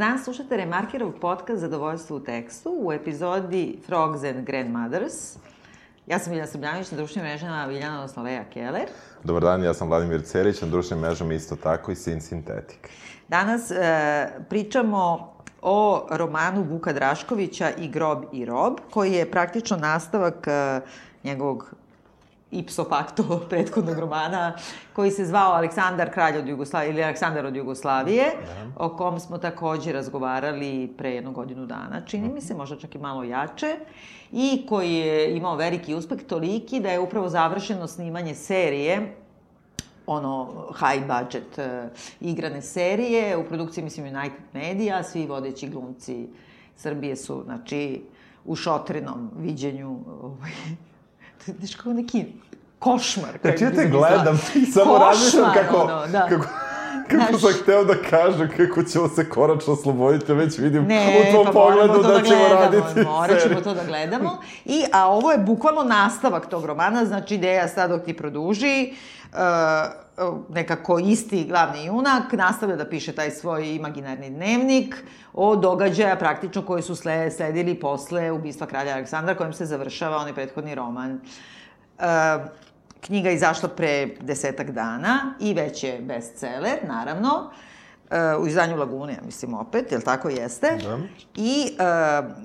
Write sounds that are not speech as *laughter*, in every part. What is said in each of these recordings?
dan, slušate Remarkerov podcast Zadovoljstvo u tekstu u epizodi Frogs and Grandmothers. Ja sam Biljana Srbljanić, na društvenim mrežama Biljana, odnosno Lea Keller. Dobar dan, ja sam Vladimir Cerić, na društvenim mrežama isto tako i Sin Sintetik. Danas e, pričamo o romanu Vuka Draškovića I grob i rob, koji je praktično nastavak e, njegovog ipso facto prethodnog romana koji se zvao Aleksandar kralj od Jugoslavije ili Aleksandar od Jugoslavije, da. o kom smo takođe razgovarali pre jednu godinu dana, čini mi se, možda čak i malo jače, i koji je imao veliki uspeh toliki da je upravo završeno snimanje serije ono high budget uh, igrane serije u produkciji mislim United Media, svi vodeći glumci Srbije su znači u šotrinom viđenju ovaj znaš kao neki košmar. Znači ja te gledam, ti *laughs* samo razmišljam kako, ono, da. kako, kako Znaš, sam hteo da kažem kako ćemo se konačno osloboditi, već vidim ne, u tom pa pogledu da, da ćemo gledamo, raditi Morat ćemo to da gledamo. I, a ovo je bukvalno nastavak tog romana, znači ideja sad dok ti produži, uh, nekako isti glavni junak nastavlja da piše taj svoj imaginarni dnevnik o događaja praktično koji su sledili posle ubistva kralja Aleksandra kojim se završava onaj prethodni roman. Uh, knjiga izašla pre desetak dana i već je bestseller, naravno. Uh, u izdanju Lagune, ja mislim opet, jel tako jeste? Da. I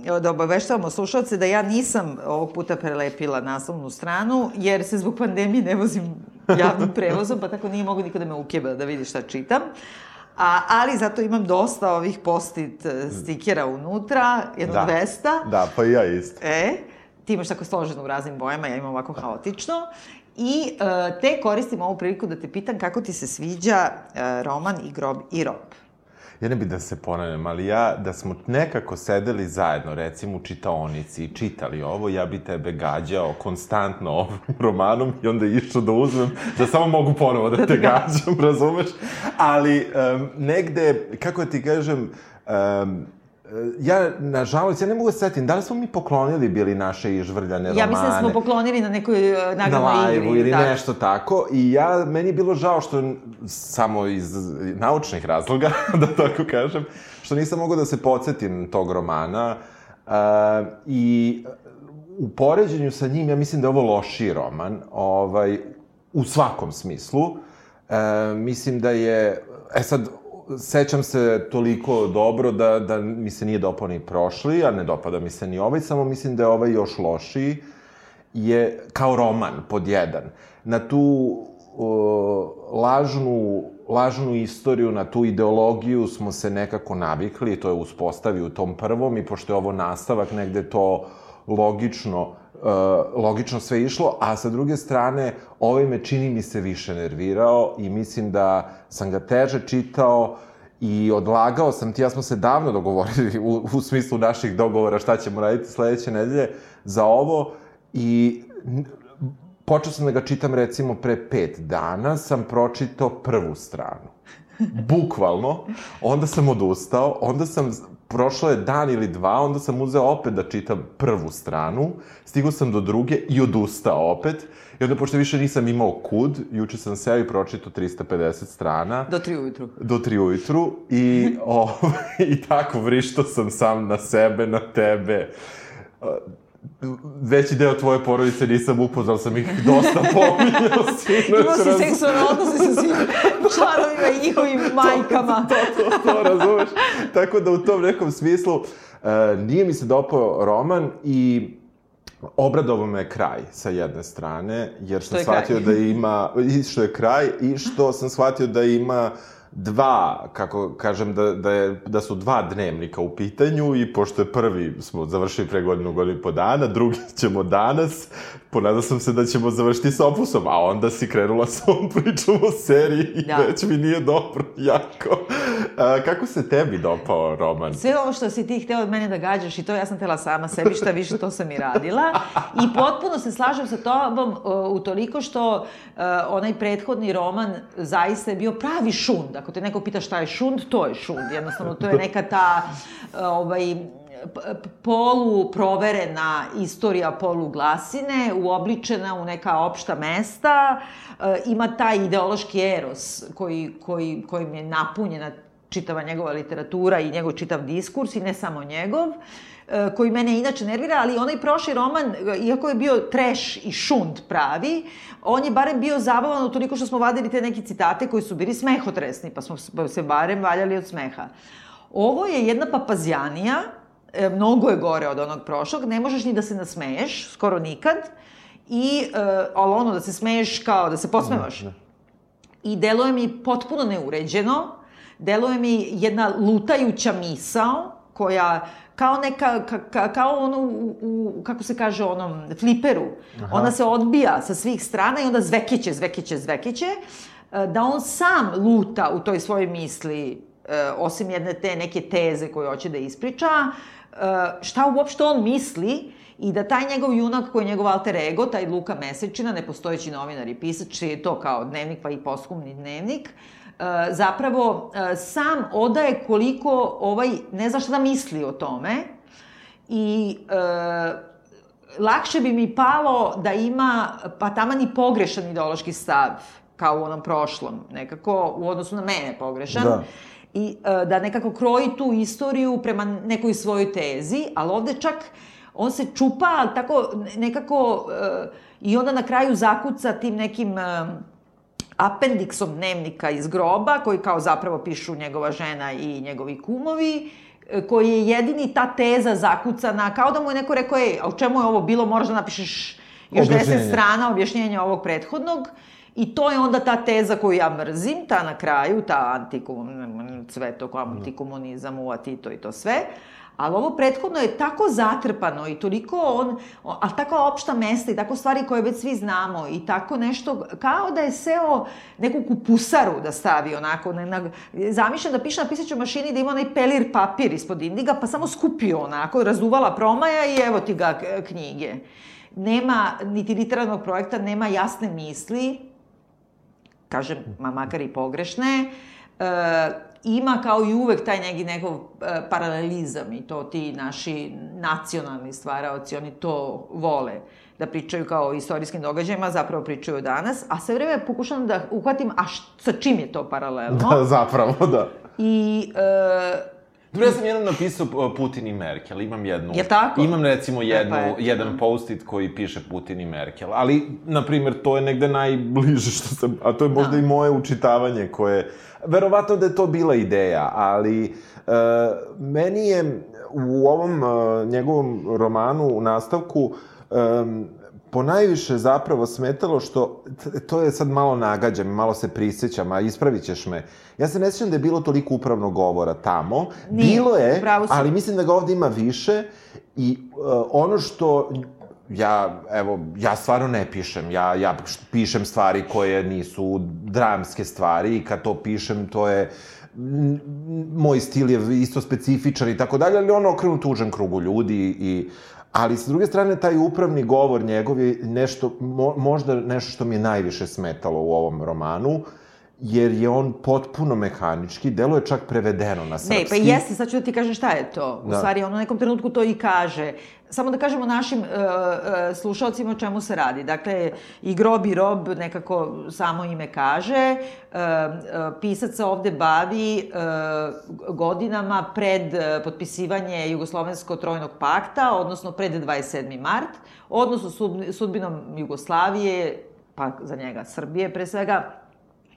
uh, da obaveštavamo slušalce da ja nisam ovog puta prelepila naslovnu stranu, jer se zbog pandemije ne vozim javnim prevozom, pa tako nije mogu niko da me ukjeba da vidi šta čitam. A, ali zato imam dosta ovih post-it e, stikera unutra, jedno da. 200. Da, pa i ja isto. E, ti imaš tako složeno u raznim bojama, ja imam ovako haotično. I uh, te koristim ovu priliku da te pitam kako ti se sviđa uh, roman I grob i rob. Ja ne bih da se ponavljam, ali ja, da smo nekako sedeli zajedno, recimo u čitaonici i čitali ovo, ja bi tebe gađao konstantno ovim romanom i onda išao da uzmem, da samo mogu ponovo da te *laughs* gađam, razumeš? Ali um, negde, kako da ti kažem, um, ja, nažalost, ja ne mogu da setim, da li smo mi poklonili bili naše ižvrljane romane? Ja mislim da smo poklonili na nekoj uh, nagradnoj igri. ili da. nešto tako. I ja, meni je bilo žao što, samo iz naučnih razloga, *laughs* da tako kažem, što nisam mogao da se podsjetim tog romana. Uh, I u poređenju sa njim, ja mislim da je ovo lošiji roman, ovaj, u svakom smislu. Uh, mislim da je, e sad, sećam se toliko dobro da, da mi se nije dopao ni prošli, a ne dopada mi se ni ovaj, samo mislim da je ovaj još lošiji, je kao roman, pod jedan. Na tu uh, lažnu, lažnu istoriju, na tu ideologiju smo se nekako navikli, to je uspostavio u tom prvom i pošto je ovo nastavak, negde to logično logično sve išlo, a sa druge strane, ovaj me čini mi se više nervirao i mislim da sam ga teže čitao i odlagao sam ti, ja smo se davno dogovorili u, u smislu naših dogovora šta ćemo raditi sledeće nedelje za ovo i počeo sam da ga čitam recimo pre pet dana, sam pročitao prvu stranu. Bukvalno. Onda sam odustao, onda sam prošlo je dan ili dva, onda sam uzeo opet da čitam prvu stranu, stigao sam do druge i odustao opet. I onda, pošto više nisam imao kud, juče sam seo i pročitao 350 strana. Do tri ujutru. Do tri ujutru. I, *laughs* o, i tako vrišto sam sam na sebe, na tebe veći deo tvoje porodice nisam upoznao, sam ih dosta *laughs* pominjao sinoć. Imao si seksualne odnose sa svim članovima i njihovim *laughs* majkama. to, to, to, to, razumeš. Tako da u tom nekom smislu uh, nije mi se dopao roman i obradovao me kraj sa jedne strane, jer sam shvatio kraj? da ima, i što je kraj, i što sam shvatio da ima uh, dva, kako kažem, da, da, je, da su dva dnevnika u pitanju i pošto je prvi smo završili pre godinu, godinu po dana, drugi *laughs* ćemo danas, ponadao sam se da ćemo završiti s opusom, a onda si krenula sa ovom pričom o seriji i da. već mi nije dobro, *laughs* jako. A, kako se tebi dopao roman? Sve ovo što si ti hteo od mene da gađaš i to ja sam tela sama sebi, šta više to sam i radila. I potpuno se slažem sa tobom u toliko što uh, onaj prethodni roman zaista je bio pravi šund. Ako te neko pita šta je šund, to je šund. Jednostavno, to je neka ta ovaj, polu proverena istorija polu glasine, uobličena u neka opšta mesta, e, ima taj ideološki eros koji, koji, kojim je napunjena čitava njegova literatura i njegov čitav diskurs i ne samo njegov, e, koji mene inače nervira, ali onaj prošli roman, e, iako je bio treš i šund pravi, on je barem bio zabavan u toliko što smo vadili te neke citate koji su bili smehotresni, pa smo se barem valjali od smeha. Ovo je jedna papazjanija, e, mnogo je gore od onog prošlog, ne možeš ni da se nasmeješ, skoro nikad, i, e, ali ono da se smeješ kao da se posmevaš. I deluje mi potpuno neuređeno, deluje mi jedna lutajuća misao koja kao neka, ka, ka, kao ono u, u, kako se kaže, onom fliperu. Aha. Ona se odbija sa svih strana i onda zvekeće, zvekeće, zvekeće, e, da on sam luta u toj svojoj misli, e, osim jedne te neke teze koje hoće da ispriča, e, šta uopšte on misli i da taj njegov junak koji je njegov alter ego, taj Luka Mesečina, nepostojeći novinar i pisač, je to kao dnevnik pa i poskumni dnevnik, e, zapravo e, sam odaje koliko ovaj ne zna šta da misli o tome i e, lakše bi mi palo da ima pa taman i pogrešan ideološki stav kao u onom prošlom, nekako u odnosu na mene pogrešan. Da. I e, da nekako kroji tu istoriju prema nekoj svojoj tezi, ali ovde čak on se čupa, ali tako nekako e, i onda na kraju zakuca tim nekim e, apendiksom dnevnika iz groba, koji kao zapravo pišu njegova žena i njegovi kumovi, e, koji je jedini ta teza zakucana, kao da mu je neko rekao, ej, a u čemu je ovo bilo, moraš da napišeš još deset strana objašnjenja ovog prethodnog, I to je onda ta teza koju ja mrzim, ta na kraju, ta antikomun, sve to, antikomunizam, uva Tito i to sve. Ali ovo prethodno je tako zatrpano i toliko on, ali tako opšta mesta i tako stvari koje već svi znamo i tako nešto, kao da je seo neku kupusaru da stavi onako, na, na, zamišljam da piše na pisaćoj mašini da ima onaj pelir papir ispod indiga, pa samo skupio onako, razuvala promaja i evo ti ga knjige. Nema, niti literarnog projekta, nema jasne misli, kažem, ma makar i pogrešne, e, ima kao i uvek taj neki nekog e, paralelizam i to ti naši nacionalni stvaraoci, oni to vole da pričaju kao o istorijskim događajima, zapravo pričaju danas, a sve vreme pokušam da uhvatim, a š, sa čim je to paralelno? *laughs* Da, zapravo, da. I e, Dobro, ja sam jednom napisao uh, Putin i Merkel, imam jednu... Jel tako? Imam recimo jednu, E, pa eto. jedan post-it koji piše Putin i Merkel, ali, na primjer, to je negde najbliže što sam... A to je možda Da. i moje učitavanje koje... Verovatno da je to bila ideja, ali uh, meni je u ovom uh, njegovom romanu u nastavku um, ponajviše zapravo smetalo što, to je sad malo nagađam, malo se prisjećam, a ispravit ćeš me. Ja se ne sjećam da je bilo toliko upravnog govora tamo. Nije, bilo je, ali mislim da ga ovde ima više i uh, ono što ja, evo, ja stvarno ne pišem. Ja, ja pišem stvari koje nisu dramske stvari i kad to pišem, to je moj stil je isto specifičan i tako dalje, ali ono okrenut užem krugu ljudi i Ali, s druge strane, taj upravni govor njegov je nešto, mo, možda nešto što mi je najviše smetalo u ovom romanu, jer je on potpuno mehanički, delo je čak prevedeno na srpski. Ne, pa jeste, sad ću da ti kažem šta je to. U Da. stvari, on u nekom trenutku to i kaže. Samo da kažemo našim uh, uh, slušalcima o čemu se radi. Dakle, i grob i rob nekako samo ime kaže. Uh, uh, pisac se ovde bavi uh, godinama pred uh, potpisivanje Jugoslovensko-trojnog pakta, odnosno pred 27. mart, odnosno sud- sudbinom Jugoslavije, pa za njega Srbije pre svega,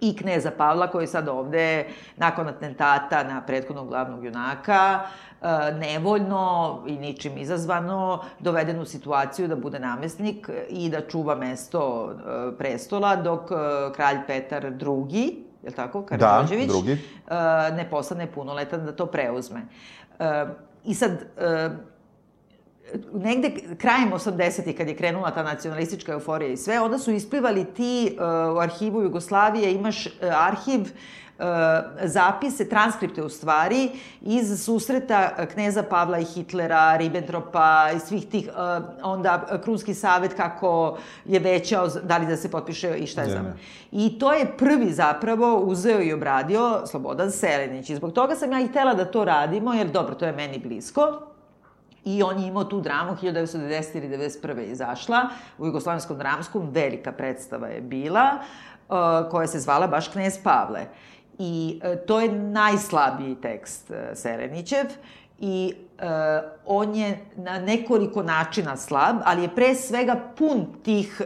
i kneza Pavla koji sad ovde nakon atentata na prethodnog glavnog junaka e, nevoljno i ničim izazvano doveden u situaciju da bude namestnik i da čuva mesto e, prestola dok e, kralj Petar II, je li tako, Karadžođević, drugi. e, ne postane punoletan da to preuzme. I sad, negde krajem 80-ih kad je krenula ta nacionalistička euforija i sve, onda su isplivali ti uh, u arhivu Jugoslavije, imaš uh, arhiv uh, zapise, transkripte u stvari, iz susreta kneza Pavla i Hitlera, Ribbentropa i svih tih, uh, onda Krunski savet kako je većao da li da se potpiše i šta je znam. I to je prvi zapravo uzeo i obradio Slobodan Selenić. I zbog toga sam ja i htela da to radimo, jer dobro, to je meni blisko. I on je imao tu dramu, 1990 ili 1991. je izašla, u Jugoslavenskom dramskom, velika predstava je bila, uh, koja se zvala baš Knez Pavle. I uh, to je najslabiji tekst uh, Serenićev i on je na nekoliko načina slab, ali je pre svega pun tih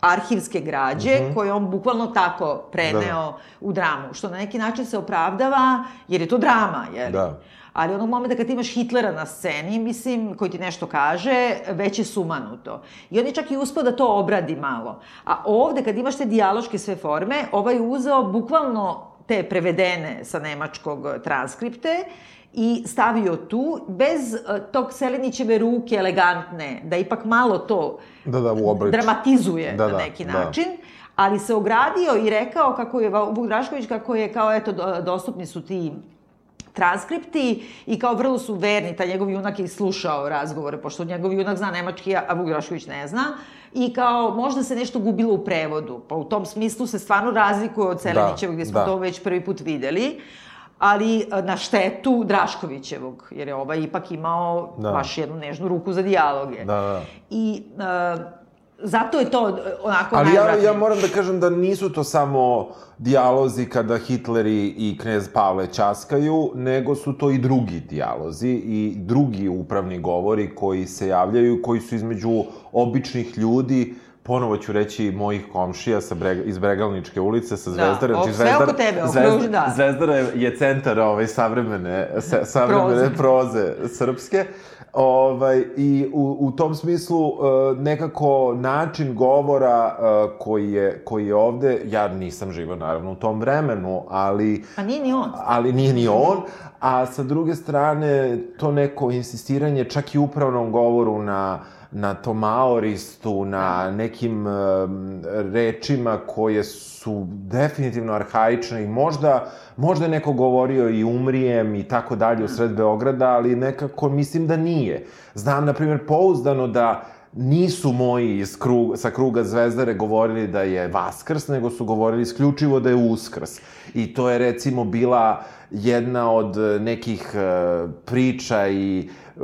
arhivske građe, mm -hmm. koje on bukvalno tako preneo da. u dramu, što na neki način se opravdava, jer je to drama, jer... Da ali onog momenta kad imaš Hitlera na sceni, mislim, koji ti nešto kaže, već je sumanuto. I on je čak i uspio da to obradi malo. A ovde, kad imaš te dijaloške sve forme, ovaj uzeo bukvalno te prevedene sa nemačkog transkripte i stavio tu, bez uh, tog Selenićeve ruke elegantne, da ipak malo to da, da, u dramatizuje da, da, na neki da. način, ali se ogradio i rekao kako je Vuk Drašković, kako je kao, eto, dostupni su ti transkripti i kao vrlo su verni, taj njegov junak je slušao razgovore, pošto njegov junak zna nemački, a Vuk Drašković ne zna. I kao, možda se nešto gubilo u prevodu, pa u tom smislu se stvarno razlikuje od Selenićevog, da, gde smo da. to već prvi put videli ali e, na štetu Draškovićevog, jer je ovaj ipak imao da. baš jednu nežnu ruku za dijaloge. Da, da. I uh, zato je to onako Ali ja, ja moram da kažem da nisu to samo dijalozi kada Hitler i, knez Pavle časkaju, nego su to i drugi dijalozi i drugi upravni govori koji se javljaju, koji su između običnih ljudi, ponovo ću reći mojih komšija sa brega, iz Bregalničke ulice, sa Zvezdara. Da, znači, Zvezdar, sve oko tebe, Zvezdar, da. Zvezdara je centar ovaj, savremene, savremene proze. proze srpske. Ovaj, I u, u tom smislu uh, nekako način govora uh, koji, je, koji je ovde, ja nisam živao naravno u tom vremenu, ali... Pa nije ni on. Ali nije ni on, a sa druge strane to neko insistiranje čak i upravnom govoru na na tom maoristu, na nekim um, rečima koje su definitivno arhaične i možda, možda je neko govorio i umrijem i tako dalje u sred Beograda, ali nekako mislim da nije. Znam, na primjer, pouzdano da nisu moji iz krug, sa kruga Zvezdare govorili da je Vaskrs, nego su govorili isključivo da je Uskrs. I to je recimo bila jedna od nekih uh, priča i uh,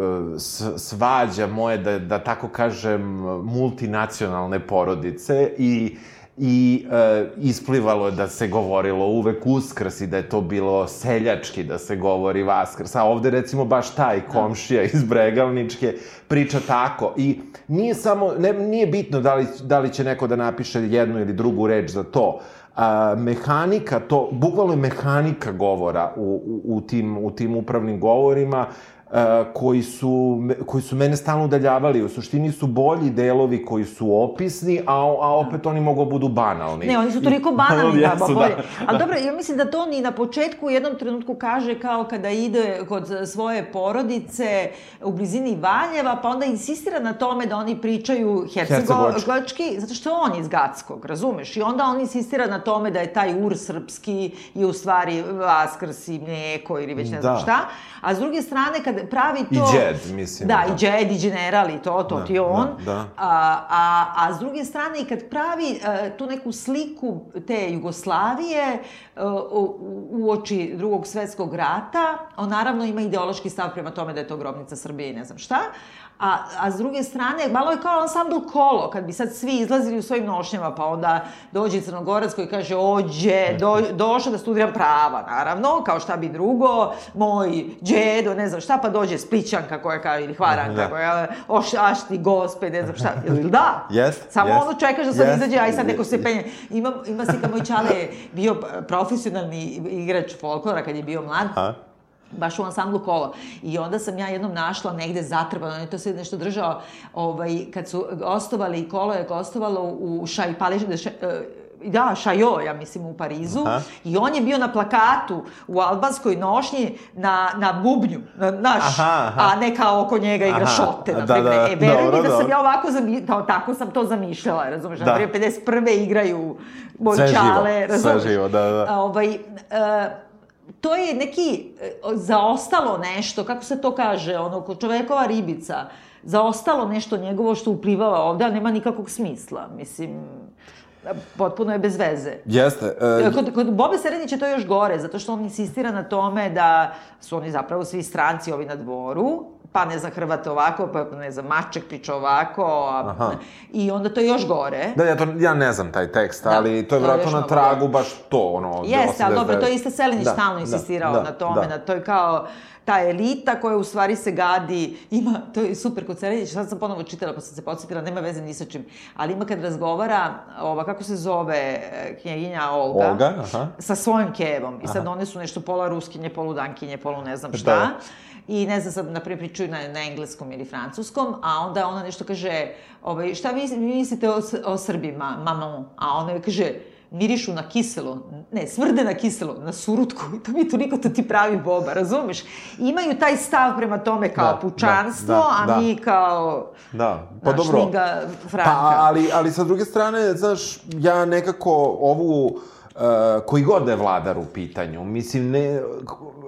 svađa moje, da, da tako kažem, multinacionalne porodice i i e, isplivalo je da se govorilo uvek uskrs i da je to bilo seljački da se govori vaskrs. A ovde recimo baš taj komšija iz Bregalničke priča tako. I nije samo, ne, nije bitno da li, da li će neko da napiše jednu ili drugu reč za to. A, mehanika, to, bukvalno je mehanika govora u, u, u, tim, u tim upravnim govorima, Uh, koji, su, koji su mene stalno udaljavali. U suštini su bolji delovi koji su opisni, a, a opet oni mogu da budu banalni. Ne, oni su toliko banalni, *laughs* da, bolje. Da. Ali dobro, ja mislim da to ni na početku u jednom trenutku kaže kao kada ide kod svoje porodice u blizini Valjeva, pa onda insistira na tome da oni pričaju hercegovački, zato što on iz Gatskog, razumeš? I onda on insistira na tome da je taj ur srpski i u stvari vaskrs i mlijeko ili već ne da. znam šta. A s druge strane, kad pravi to... I džed, mislim. Da, da. i džed, i general, i to, to da, ti on. Da, da. A, a, a s druge strane, i kad pravi uh, tu neku sliku te Jugoslavije uh, u, u oči drugog svetskog rata, on naravno ima ideološki stav prema tome da je to grobnica Srbije i ne znam šta, A, a s druge strane, malo je kao ansambl kolo, kad bi sad svi izlazili u svojim nošnjama, pa onda dođe Crnogorac koji kaže, ođe, do, došao da studiram prava, naravno, kao šta bi drugo, moj džedo, ne znam šta, pa dođe Splićanka koja kaže, ili Hvaranka da. koja, oš, aš ti gospe, ne znam šta, ili da? Yes, Samo yes, ono čekaš da sad yes, izađe, aj sad neko se penje. Ima, ima se kao moj čale bio profesionalni igrač folklora kad je bio mlad. A? Baš u ansamblu kolo. I onda sam ja jednom našla negde zatrbano, on je to sve nešto držao, ovaj, kad su gostovali, kolo je gostovalo u Šaj, Pališ, ša, da, Šajo, ja mislim, u Parizu, Aha. i on je bio na plakatu u albanskoj nošnji na, na bubnju, na, naš, Aha, aha. a ne kao oko njega igra Aha, šote, na da, primjer. da, e, veruj dobro, mi da sam dobro. ja ovako, zami, kao, tako sam to zamišljala, razumeš, Da. na primjer, 51. igraju živo, Bojčale, sve razumeš? živo, da, da. A, ovaj, e, to je neki e, zaostalo nešto, kako se to kaže, ono, ko čovekova ribica, zaostalo nešto njegovo što uplivava ovde, a nema nikakvog smisla, mislim, potpuno je bez veze. Jeste. e, Kod, kod Bobe Serenića je to još gore, zato što on insistira na tome da su oni zapravo svi stranci ovi na dvoru, pa ne znam Hrvate ovako, pa ne znam Maček priča ovako, a, Aha. i onda to je još gore. Da, ja, to, ja ne znam taj tekst, Da, ali to je još na tragu baš to, ono... Jeste, ali 89. dobro, to je isto Selinić Da, stalno da, insistirao da, na tome, da. na to je kao ta elita koja u stvari se gadi, ima, to je super kod Selinića, sad sam ponovo čitala pa sam se podsjetila, nema veze ni sa čim, ali ima kad razgovara, ova, kako se zove, e, knjeginja Olga, Olga, aha. sa svojim kevom, i sad one su nešto pola ruskinje, polu dankinje, polu ne znam Da. I ne znam, sad, na primjer, pričaju na, na engleskom ili francuskom, a onda ona nešto kaže, ovaj, šta vi, mislite o, o Srbima, mamon? A ona joj kaže, mirišu na kiselo, ne, smrde na kiselo, na surutku, i *laughs* to mi toliko to ti pravi boba, razumeš? Imaju taj stav prema tome kao Da, pučanstvo, da, a da. mi kao, Da, pa naš dobro. Linga Franka. Pa, ali, ali sa druge strane, znaš, ja nekako ovu, uh, koji god da je vladar u pitanju, mislim, ne,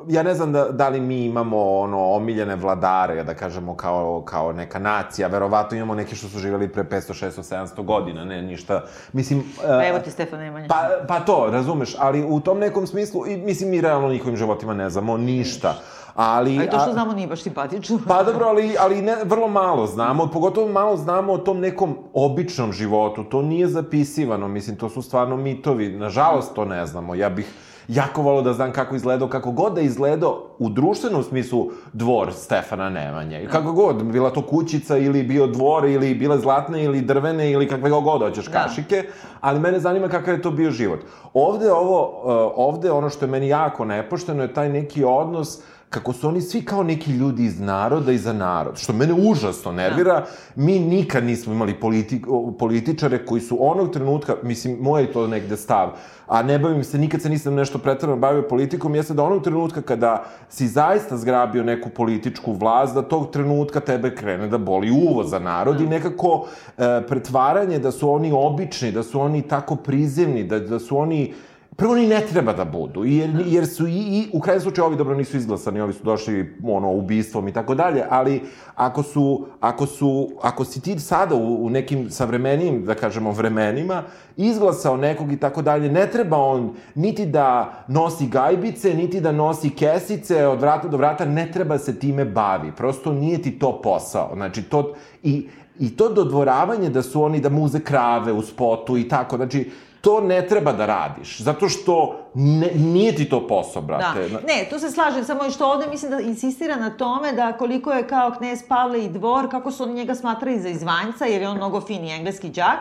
ja ne znam da, da li mi imamo ono omiljene vladare, da kažemo kao, kao neka nacija, verovatno imamo neke što su živjeli pre 500, 600, 700 godina, ne, ništa, mislim... uh, Pa evo ti Stefan Nemanja. Pa, pa to, razumeš, ali u tom nekom smislu, i, mislim, mi realno njihovim životima ne znamo ništa. Ali, A i to što znamo nije baš simpatično. Pa dobro, ali, ali ne, vrlo malo znamo, pogotovo malo znamo o tom nekom običnom životu, to nije zapisivano, mislim, to su stvarno mitovi, nažalost to ne znamo, ja bih jako volio da znam kako izgledao, kako god da izgledao u društvenom smislu dvor Stefana Nemanje. Kako god, bila to kućica ili bio dvor ili bile zlatne ili drvene ili kakve god hoćeš Da. kašike, ali mene zanima kakav je to bio život. Ovde ovo, uh, ovde ono što je meni jako nepošteno je taj neki odnos kako su oni svi kao neki ljudi iz naroda i za narod, što mene užasno nervira. Mi nikad nismo imali politi političare koji su onog trenutka, mislim, moj je to negde stav, a ne bavim se, nikad se nisam nešto pretredno bavio politikom, jeste da onog trenutka kada si zaista zgrabio neku političku vlast, da tog trenutka tebe krene da boli uvo za narod i nekako e, pretvaranje da su oni obični, da su oni tako prizemni, da, da su oni Prvo, oni ne treba da budu, jer, jer su i, i u krajnjem slučaju ovi dobro nisu izglasani, ovi su došli ono, ubistvom i tako dalje, ali ako su, ako su, ako si ti sada u, u nekim savremenijim, da kažemo, vremenima, izglasao nekog i tako dalje, ne treba on niti da nosi gajbice, niti da nosi kesice od vrata do vrata, ne treba se time bavi, prosto nije ti to posao, znači to, i, i to dodvoravanje da su oni, da muze krave u spotu i tako, znači, to ne treba da radiš, zato što ne, nije ti to posao, brate. Da. Ne, tu se slažem, samo što ovde mislim da insistira na tome da koliko je kao knez Pavle i dvor, kako su oni njega smatrali za izvanjca, jer je on mnogo fini engleski đak,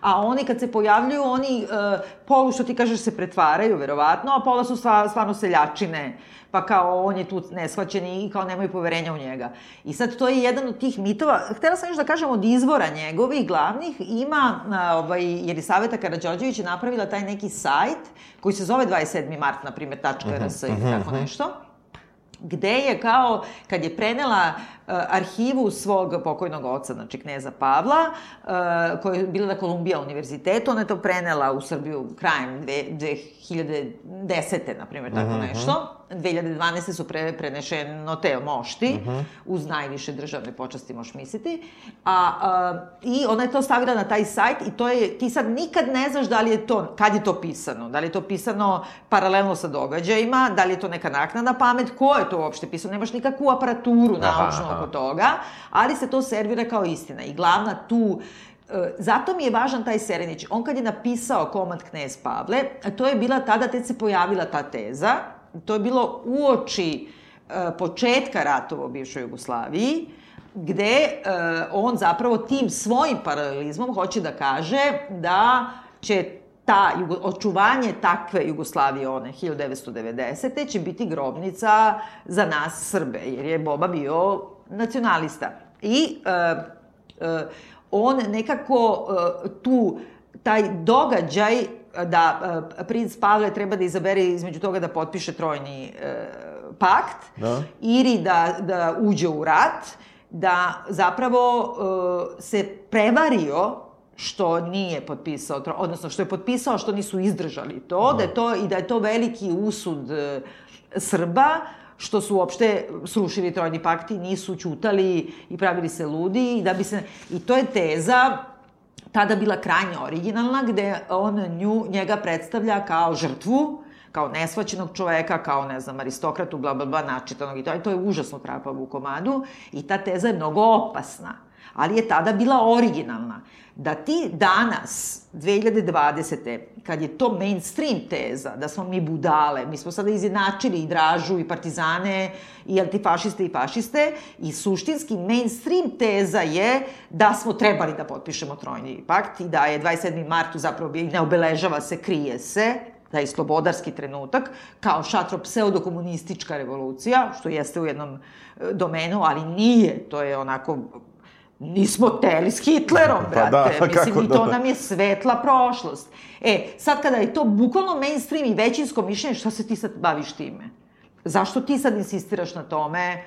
a oni kad se pojavljuju, oni uh, polu, što ti kažeš, se pretvaraju, verovatno, a pola su stva, stvarno seljačine, pa kao on je tu neshvaćen i kao nemaju poverenja u njega. I sad to je jedan od tih mitova. Htela sam još da kažem od izvora njegovih glavnih, ima, a, ovaj, Jelisaveta Karadžođević je napravila taj neki sajt koji se zove 27. mart, na primjer, .rs ili tako nešto gde je kao, kad je prenela uh, arhivu svog pokojnog oca, znači kneza Pavla, uh, koja je bila na Kolumbija univerzitetu, ona je to prenela u Srbiju krajem dve, 2010. na primjer, tako nešto. 2012. su pre, prenešeno te mošti, uz najviše državne počasti, možeš misliti. A, a, I ona je to stavila na taj sajt i to je, ti sad nikad ne znaš da li je to, kad je to pisano, da li je to pisano paralelno sa događajima, da li je to neka naknadna pamet, ko je to uopšte pisano, nemaš nikakvu aparaturu Aha, naučnu aha. Oko toga, ali se to servira kao istina. I glavna tu E, Zato mi je važan taj Serenić. On kad je napisao komad Knez Pavle, to je bila tada, tek se pojavila ta teza, to je bilo uoči e, početka ratova u bivšoj Jugoslaviji, gde e, on zapravo tim svojim paralelizmom hoće da kaže da će ta, očuvanje takve Jugoslavije, one 1990. će biti grobnica za nas Srbe, jer je Boba bio nacionalista. I e, e, on nekako e, tu taj događaj da princ Pavle treba da izabere između toga da potpiše trojni pakt Da. ili da, da uđe u rat, da zapravo se prevario što nije potpisao, odnosno što je potpisao, što nisu izdržali to, da je to i da je to veliki usud Srba, što su uopšte srušili trojni pakt i nisu ćutali i pravili se ludi i da bi se i to je teza tada bila krajnje originalna, gde on nju, njega predstavlja kao žrtvu, kao nesvaćenog čoveka, kao, ne znam, aristokratu, bla, bla, bla, načitanog i to, to je užasno trapavo u komadu i ta teza je mnogo opasna, ali je tada bila originalna. Da ti danas, 2020. kad je to mainstream teza, da smo mi budale, mi smo sada izjednačili i Dražu i partizane i antifašiste i fašiste i suštinski mainstream teza je da smo trebali da potpišemo trojni pakt i da je 27. martu zapravo ne obeležava se, krije se, da je slobodarski trenutak, kao šatro pseudokomunistička revolucija, što jeste u jednom e, domenu, ali nije, to je onako nismo teli s Hitlerom, Pa brate. da, pa Mislim, kako i to da. nam je svetla prošlost. E, sad kada je to bukvalno mainstream i većinsko mišljenje, šta se ti sad baviš time? Zašto ti sad insistiraš na tome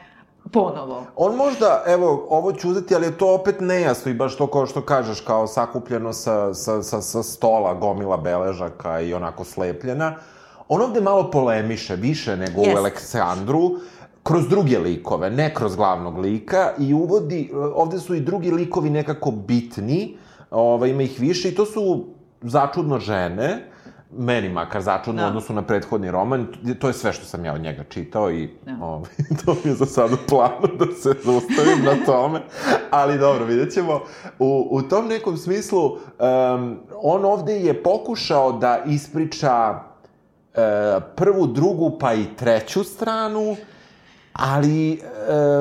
ponovo? On možda, evo, ovo ću uzeti, ali je to opet nejasno i baš to kao što kažeš, kao sakupljeno sa, sa, sa, sa stola gomila beležaka i onako slepljena. On ovde malo polemiše, više nego Jest. u Aleksandru, kroz druge likove, ne kroz glavnog lika i uvodi, ovde su i drugi likovi nekako bitni, ovaj, ima ih više i to su začudno žene, meni makar začudno Da. u odnosu na prethodni roman, to je sve što sam ja od njega čitao i Da. ovaj, *laughs* to mi je za sad u planu da se zaustavim na tome, ali dobro, vidjet ćemo. U, u tom nekom smislu, um, on ovde je pokušao da ispriča e, prvu, drugu, pa i treću stranu, ali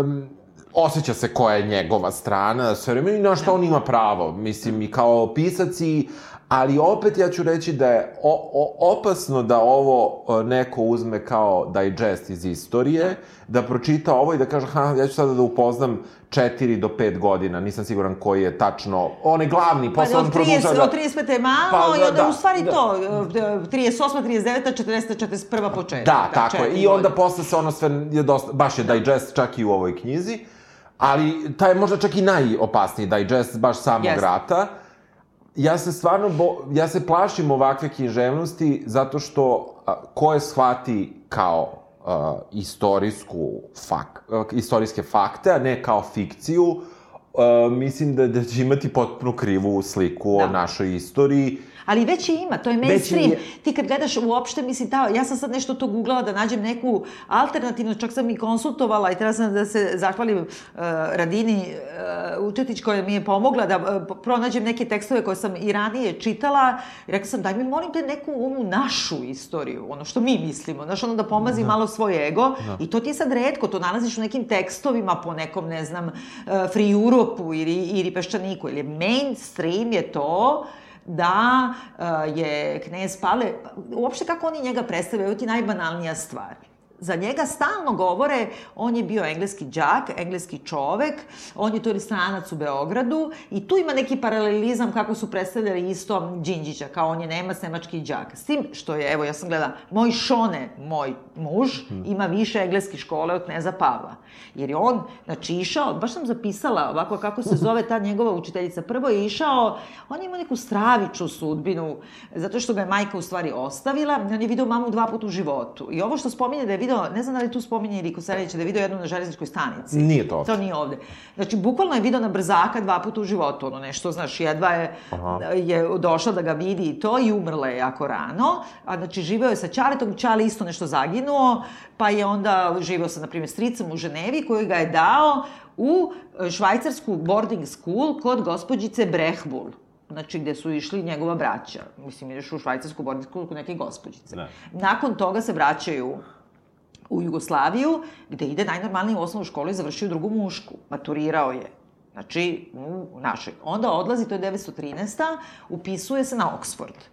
um, osjeća se koja je njegova strana sve vreme i na šta on ima pravo. Mislim, i kao pisac i Ali opet ja ću reći da je o, o, opasno da ovo e, neko uzme kao digest iz istorije, da pročita ovo i da kaže, ha, ja ću sada da upoznam 4 do 5 godina, nisam siguran koji je tačno, on je glavni, Pa posle on od, produža 30, da... od 35. je malo Pa, i da, onda da, u stvari da. to, e, 38, 39, 40, 41. početak. Da, tako je. I onda posle se ono sve je dosta, baš je digest čak i u ovoj knjizi, ali taj je možda čak i najopasniji digest baš samog Jeste. rata. Ja se stvarno, bo, ja se plašim ovakve književnosti zato što a, ko je shvati kao a, istorijsku fak, a, istorijske fakte, a ne kao fikciju, a, mislim da, da će imati potpuno krivu sliku Da. o našoj istoriji. Ali već je ima, to je mainstream. je- Ti kad gledaš uopšte, mislim, ta, ja sam sad nešto to googlala da nađem neku alternativnu, čak sam i konsultovala i treba sam da se zahvalim uh, Radini uh, Učetić koja mi je pomogla da uh, pronađem neke tekstove koje sam i ranije čitala. I rekla sam, daj mi molim te neku onu našu istoriju, ono što mi mislimo, znaš, ono da pomazi malo svoj ego. I to ti je sad redko, to nalaziš u nekim tekstovima po nekom, ne znam, uh, Free Europe-u ili, ili Peščaniku. Ili mainstream je to da uh, je knez Pavle, uopšte kako oni njega predstavljaju, ti najbanalnija stvar. Za njega stalno govore, on je bio engleski đak, engleski čovek, on je to stranac u Beogradu i tu ima neki paralelizam kako su predstavljali isto Đinđića, kao on je Nemac, nemački đak. S tim što je, evo ja sam gledala, moj Šone, moj muž, ima više engleske škole od kneza Pavla. Jer je on, znači, išao, baš sam zapisala ovako kako se *laughs* zove ta njegova učiteljica. Prvo je išao, on je imao neku stravičnu sudbinu, zato što ga je majka u stvari ostavila, on je video mamu dva puta u životu. I ovo što spominje da je video, ne znam da li tu spominje ili Kosareć, da je video jednu na železničkoj stanici. Nije to ovde. To nije ovde. Znači, bukvalno je video na brzaka dva puta u životu, ono nešto, znaš, jedva je, je došla da ga vidi i to i umrla je jako rano, a znači živeo je sa Ćaletom, Ćale isto nešto zaginuo, pa je onda živeo sa, na primjer, stricom u Ženevi, koji ga je dao u švajcarsku boarding school kod gospođice Brehbul znači gde su išli njegova braća. Mislim, ideš u švajcarsku boarding school kod neke gospođice. Ne. Nakon toga se vraćaju u Jugoslaviju, gde ide najnormalnije u osnovnu školu i završio drugu mušku. Maturirao je. Znači, u našoj. Onda odlazi, to je 913. Upisuje se na Oxford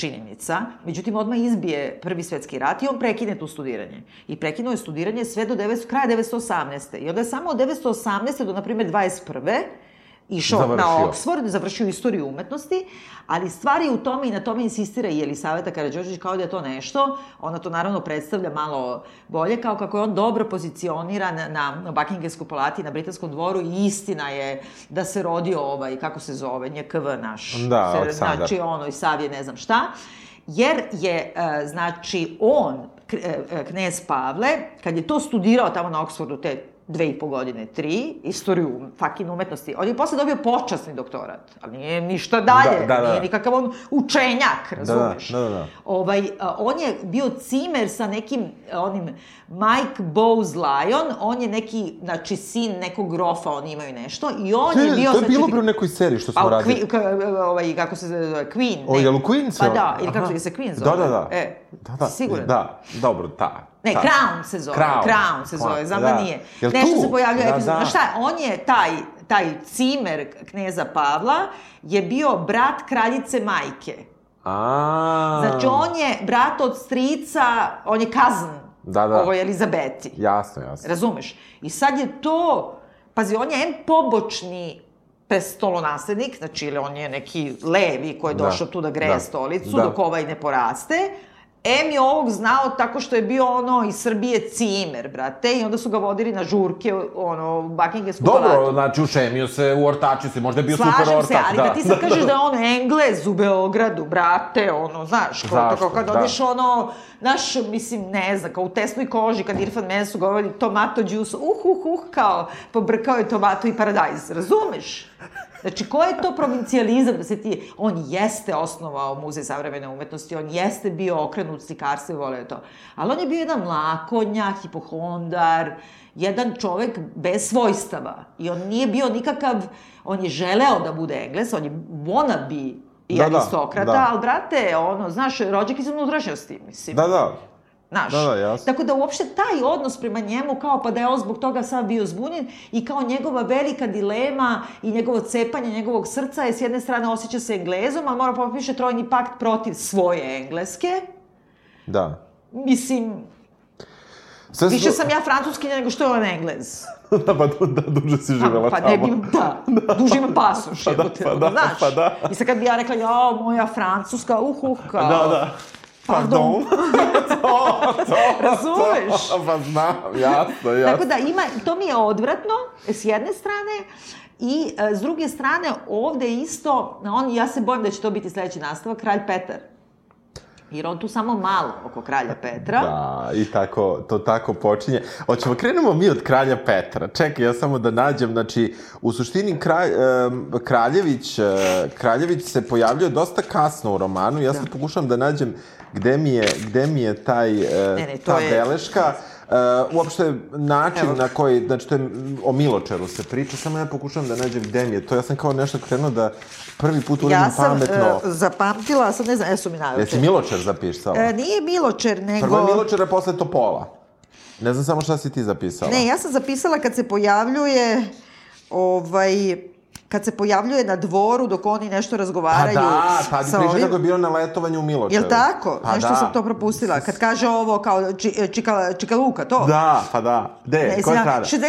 činjenica, međutim odmah izbije prvi svetski rat i on prekine tu studiranje. I prekinuo je studiranje sve do 900, kraja 918. I onda je samo od 918. do, na primjer, 21 išao Završio. na Oxford, završio istoriju umetnosti, ali stvar je u tome i na tome insistira i Elisaveta Karadžođić kao da je to nešto, ona to naravno predstavlja malo bolje, kao kako je on dobro pozicioniran na, na Buckinghamskoj palati, na Britanskom dvoru i istina je da se rodio ovaj, kako se zove, NJKV naš. Da, se, Aleksandar. Znači, ono, i Savije, ne znam šta. Jer je, e, znači, on, k- e, e, knez Pavle, kad je to studirao tamo na Oxfordu, te dve i po godine, tri, istoriju fucking umetnosti, on je posle dobio počasni doktorat, ali nije ništa dalje, Da, da, da. nije nikakav on učenjak, razumeš? da, da, da. Ovaj, a, on je bio cimer sa nekim, onim, Mike Bowes Lyon, on je neki, znači, sin nekog grofa, oni imaju nešto, i on To je je, bio... to je bilo bre u nekoj seriji što smo Pa, radili. Ka, ovaj, kako se zove, Queen. O, jel u Queen se Pa da, ili kako se Queen zove. Da, da, da. E, da, da, si siguran? Da, dobro, ta. Ne, ta. Crown se zove. Crown. Crown, se zove, znam da, Da. nije. Jel Nešto tu? se pojavljuje Da, epizod. da. Šta, on je taj, taj cimer kneza Pavla je bio brat kraljice majke. A. Znači, on je brat od strica, on je kazn Da, da. ovoj Elizabeti. Jasno, jasno. Razumeš? I sad je to, pazi, on je em pobočni prestolonaslednik, znači ili on je neki levi koji je Da, došao tu da greje da, stolicu da. dok ovaj ne poraste. Em je ovog znao tako što je bio ono iz Srbije cimer, brate, i onda su ga vodili na žurke, ono, u Buckinghamsku Dobro, palatu. znači ušemio se, uortačio se, možda je bio super Slažem ortak. se, ali da, ti sad kažeš da je on Englez u Beogradu, brate, ono, znaš, kao, Zašto? tako kad Da. odeš ono, znaš, mislim, ne znam, kao u tesnoj koži, kad Irfan Mensu govori tomato juice, uh, uh, uh, kao, pobrkao je tomato i paradajz, razumeš? Znači, ko je to provincijalizam da se ti... On jeste osnovao muzej savremene umetnosti, on jeste bio okrenut slikarstvo i voleo to. Ali on je bio jedan mlakonja, hipohondar, jedan čovek bez svojstava. I on nije bio nikakav... On je želeo da bude Engles, on je wannabe i Da, da, aristokrata, da. ali, brate, ono, znaš, rođak iz unutrašnjosti, mislim. Da, da. Znaš, Da, da, jasno. tako da uopšte taj odnos prema njemu, kao pa da je on zbog toga sad bio zbunjen i kao njegova velika dilema i njegovo cepanje njegovog srca je s jedne strane osjeća se englezom, ali mora popiše trojni pakt protiv svoje engleske. Da. Mislim, Sve su- više sam ja francuskinja nego što je on englez. *laughs* da, pa da, duže si živela pa tamo. ne bi, da, *laughs* duže ima pasoš, Pa da, pa da, znaš. pa da. I sad kad bi ja rekla, jao, moja francuska, uh, uh, kao. Da, da. Pardon. *laughs* to, to, Razumeš? To, *laughs* pa znam, jasno, jasno. Tako da ima, to mi je odvratno s jedne strane i e, s druge strane ovde isto, on, ja se bojim da će to biti sledeći nastavak, kralj Petar. Jer on tu samo malo oko kralja Petra. Da, i tako, to tako počinje. Hoćemo, krenemo mi od kralja Petra. Čekaj, ja samo da nađem, znači, u suštini kralj, Kraljević, e, Kraljević se pojavljuje dosta kasno u romanu. Ja sad pokušavam da nađem gde mi je, gde mi je taj, e, Ne, ne, ta je- beleška. Uh, uopšte način Evo. na koji, znači to je o Miločeru se priča, samo ja pokušavam da nađem gde mi je to. Ja sam kao nešto krenuo da prvi put uradim Ja sam pametno. e, zapamtila, a sad ne znam, jesu mi Jesi najuče. Miločer zapisala? E, nije Miločer, nego... Prvo je Miločer, a posle Topola. Ne znam samo šta si ti zapisala. Ne, ja sam zapisala kad se pojavljuje, ovaj, kad se pojavljuje na dvoru dok oni nešto Pa razgovaraju da, tad sa priča ovim. kako je bio na letovanju u Miločeru. Jel tako? Pa Nešto da. sam to propustila. Kad kaže ovo kao či, čika, čikaluka, to? Da, pa da. Gde, Ne, koja znam, strana?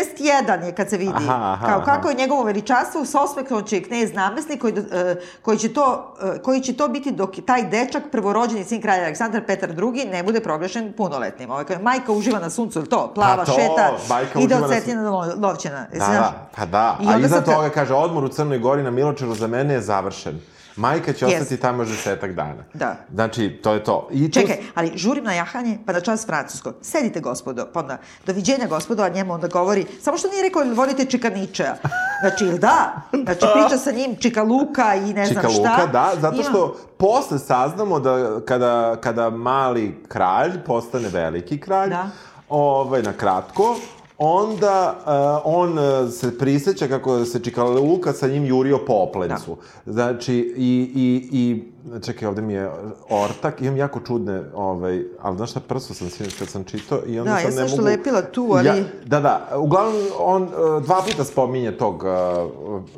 61 je kad se vidi. Aha, aha, kao aha. kako je njegovo veličanstvo s osmehom će knez namestnik koji, e, koji, će to, e, koji će to biti dok taj dečak, prvorođeni sin kralja Aleksandar Petar II, ne bude proglašen punoletnim. Ovaj, kao, majka uživa na suncu, ili to? Plava, Pa to, šeta, ide od na Cetina do Lo- Lovćena. Da, da, pa da. A iza toga kaže, odmor u Crnoj Gori na Miločeru za mene je završen. Majka će Jest. ostati tamo još desetak dana. Da. Znači, to je to. I tu- Čekaj, ali žurim na jahanje, pa na čas francusko. Sedite, gospodo, pa onda, doviđenja, gospodo, a njemu onda govori, samo što nije rekao, "Jel volite Čikaničeja. Znači, ili da? Znači, *laughs* priča sa njim Čika Luka i ne znam Čika šta. Luka, da, zato Ima- što posle saznamo da kada, kada mali kralj postane veliki kralj, Da. ovaj, na kratko, onda uh, on uh, se priseća kako se Čika Luka sa njim jurio po oplencu. Znači, i, i, i čekaj, ovde mi je ortak, imam jako čudne, ovaj, ali znaš šta, prso sam sinoć kad sam čitao i onda Da, ja ne sam nešto mogu... lepila tu, ali- Ja, da, da. Uglavnom, on uh, dva puta spominje tog uh,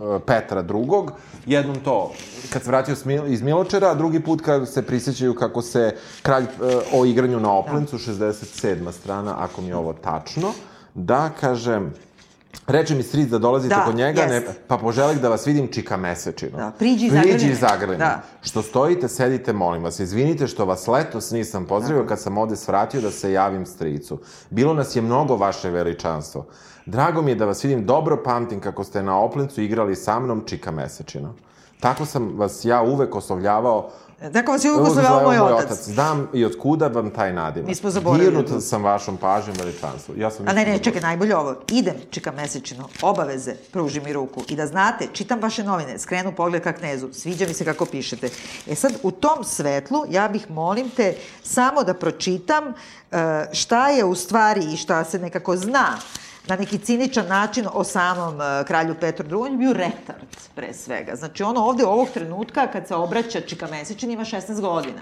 uh, Petra drugog. Jednom to, kad se vratio iz Miločera, a drugi put kad se prisjećaju kako se kralj uh, o igranju na Oplencu, 67. strana, ako mi je ovo tačno. Da, kažem, Reče mi stric da dolazite Da, kod njega, ne, jest. pa poželih da vas vidim čika mesečino. Da, priđi i Priđi me. Da. Što stojite, sedite, molim vas. Izvinite što vas letos nisam pozdravio kad sam ovde svratio da se javim stricu. Bilo nas je mnogo vaše veličanstvo. Drago mi je da vas vidim, dobro pamtim kako ste na Oplencu igrali sa mnom čika mesečino. Tako sam vas ja uvek oslovljavao Tako vas je uvijek oslovljavao moj otac. Znam i od kuda vam taj nadimak. Mi smo zaboravili. Dirnuta sam vašom pažnjom veličanstvu. Ja sam A ne, ne, zaboravio. čekaj, najbolje ovo. Idem, čika mesečino, obaveze, pruži mi ruku. I da znate, čitam vaše novine, skrenu pogled ka knezu, sviđa mi se kako pišete. E sad, u tom svetlu, ja bih, molim te, samo da pročitam uh, šta je u stvari i šta se nekako zna na neki ciničan način o samom uh, kralju Petru II. On je bio retard, pre svega. Znači, ono ovde ovog trenutka, kad se obraća Čika Mesečin, ima 16 godina.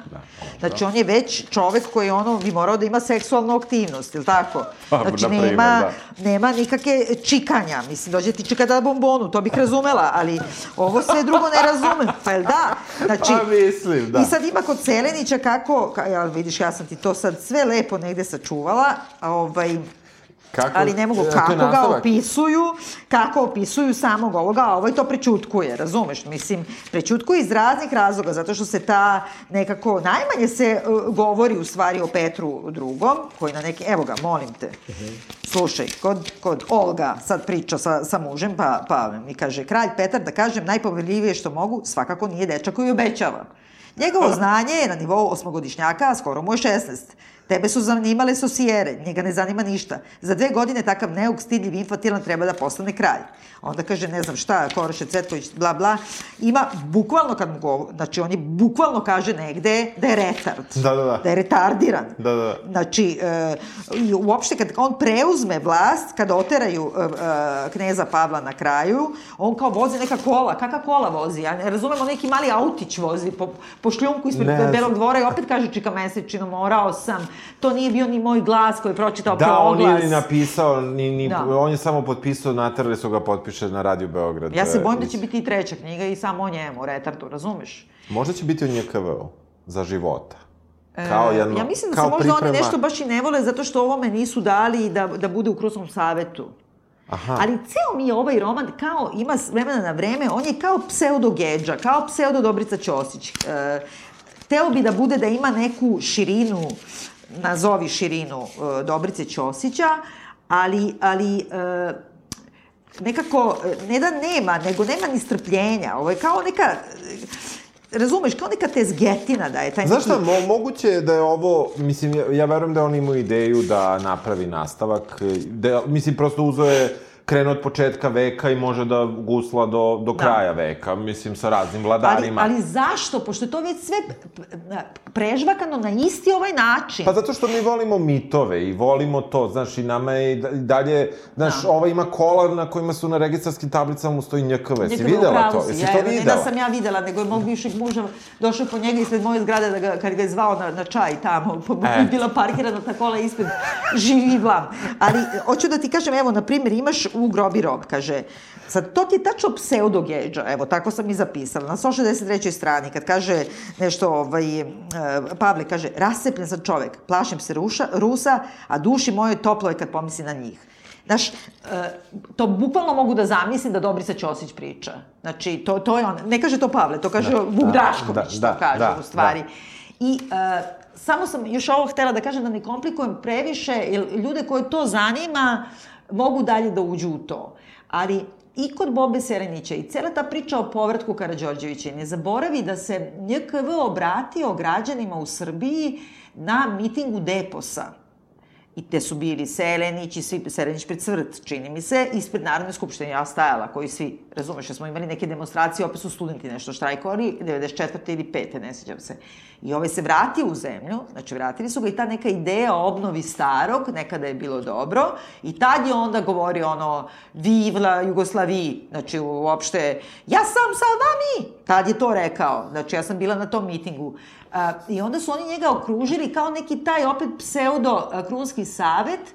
Znači, on je već čovek koji ono, bi morao da ima seksualnu aktivnost, ili tako? Pa, Znači, primer, nema, da. nema nikakve čikanja. Mislim, dođe ti čika da bombonu, to bih razumela, ali ovo sve drugo ne razumem. Pa jel da? Znači, Pa mislim, da. I sad ima kod Selenića kako, ka, ja, vidiš, ja sam ti to sad sve lepo negde sačuvala, a ovaj, Kako, ali ne mogu e, je kako ga nastavak. opisuju, kako opisuju samog ovoga, a ovaj to prećutkuje, razumeš? Mislim, prećutkuje iz raznih razloga, zato što se ta nekako, najmanje se uh, govori u stvari o Petru drugom, koji na neki, evo ga, molim te, slušaj, kod, kod Olga sad priča sa, sa mužem, pa, pa mi kaže, kralj Petar, da kažem, najpoveljivije što mogu, svakako nije dečak koji obećava. Njegovo znanje je na nivou osmogodišnjaka, a skoro mu je 16. Tebe su zanimale sosijere, njega ne zanima ništa. Za dve godine takav neuk, stidljiv, infantilan treba da postane kralj. Onda kaže, ne znam šta, Koroše Cvetković, bla, bla. Ima, bukvalno kad mu govori, znači on je bukvalno kaže negde da je retard. Da, da, da. Da je retardiran. Da, da, da. Znači, e, uopšte kad on preuzme vlast, kad oteraju e, e, kneza Pavla na kraju, on kao vozi neka kola. Kakva kola vozi? Ja ne razumem, on neki mali autić vozi po, po šljunku ispred Ne. Belog dvora i opet kaže Čika Mesečino, morao sam. To nije bio ni moj glas koji je pročitao Da, kao on oglas. nije ni napisao, ni, ni, Da. on je samo potpisao, naterali su ga potpiše na Radio Beograd. Ja se e, bojim da će biti i treća knjiga i samo o njemu, retardu, razumeš? Možda će biti o NJKV-u, za života. Kao jedno, E, ja mislim da kao se možda priprema... oni nešto baš i ne vole zato što ovome nisu dali da, da bude u Krusnom savetu. Aha. Ali ceo mi je ovaj roman kao, ima vremena na vreme, on je kao pseudo Gedža, kao pseudo Dobrica Ćosić. E, teo bi da bude da ima neku širinu, nazovi širinu e, Dobrice Ćosića, ali, ali e, nekako, e, ne da nema, nego nema ni strpljenja. Ovo je kao neka, e, razumeš, kao neka tezgetina da je taj Znaš šta, mo, moguće je da je ovo, mislim, ja, ja verujem da on ima ideju da napravi nastavak, da, mislim, prosto uzeo je krenuo od početka veka i može da gusla do, do kraja veka, mislim, sa raznim Ali, vladarima. ali zašto? Pošto je to već sve prežvakano na isti ovaj način. Pa zato što mi volimo mitove i volimo to, znaš, i nama je i da- dalje, znaš, Da. ova ima kola na kojima su na registarskim tablicama mu stoji NJKV. Si videla to? si, Jesi ja, to Ne videla? da sam ja videla, nego je mog bivšeg muža došao po njega ispred moje zgrade, da ga, kad ga je zvao na, na čaj tamo, po, E. bila parkirana ta kola ispred, živi vlam. Ali, hoću da ti kažem, evo, na primjer, imaš u grobi rob, kaže, sad, to ti je tačno pseudogeđa, evo, tako sam i zapisala, na 163. strani, kad kaže nešto, ovaj, e, Pavle kaže, rascepljen sam čovek, plašim se Ruša, Rusa, a duši moje toplo je kad pomisli na njih. Znaš, e, to bukvalno mogu da zamislim da Dobrica Ćosić priča. Znači, to, to je on, ne kaže to Pavle, to kaže Vuk da, Drašković, da, to kaže da, u stvari. da. I e, samo sam još ovo htela da kažem da ne komplikujem previše, jer ljude koje to zanima mogu dalje da uđu u to. Ali i kod Bobe Serenića i cela ta priča o povratku Karadžorđevića, ne zaboravi da se NJKV obratio građanima u Srbiji na mitingu Deposa. I te su bili Selenić i svi, Selenić pred cvrt, čini mi se, ispred Narodne skupštine, ja stajala, koji svi, razumeš, jer smo imali neke demonstracije, opet su studenti nešto štrajkovali, 94. ili 5. ne sjećam se. I ovaj se vratio u zemlju, znači vratili su ga i ta neka ideja o obnovi starog, nekada je bilo dobro, i tad je onda govorio ono, vivla Jugoslaviji, znači uopšte, ja sam sa vami, tad je to rekao, znači ja sam bila na tom mitingu. I onda su oni njega okružili kao neki taj opet pseudo krunski savet,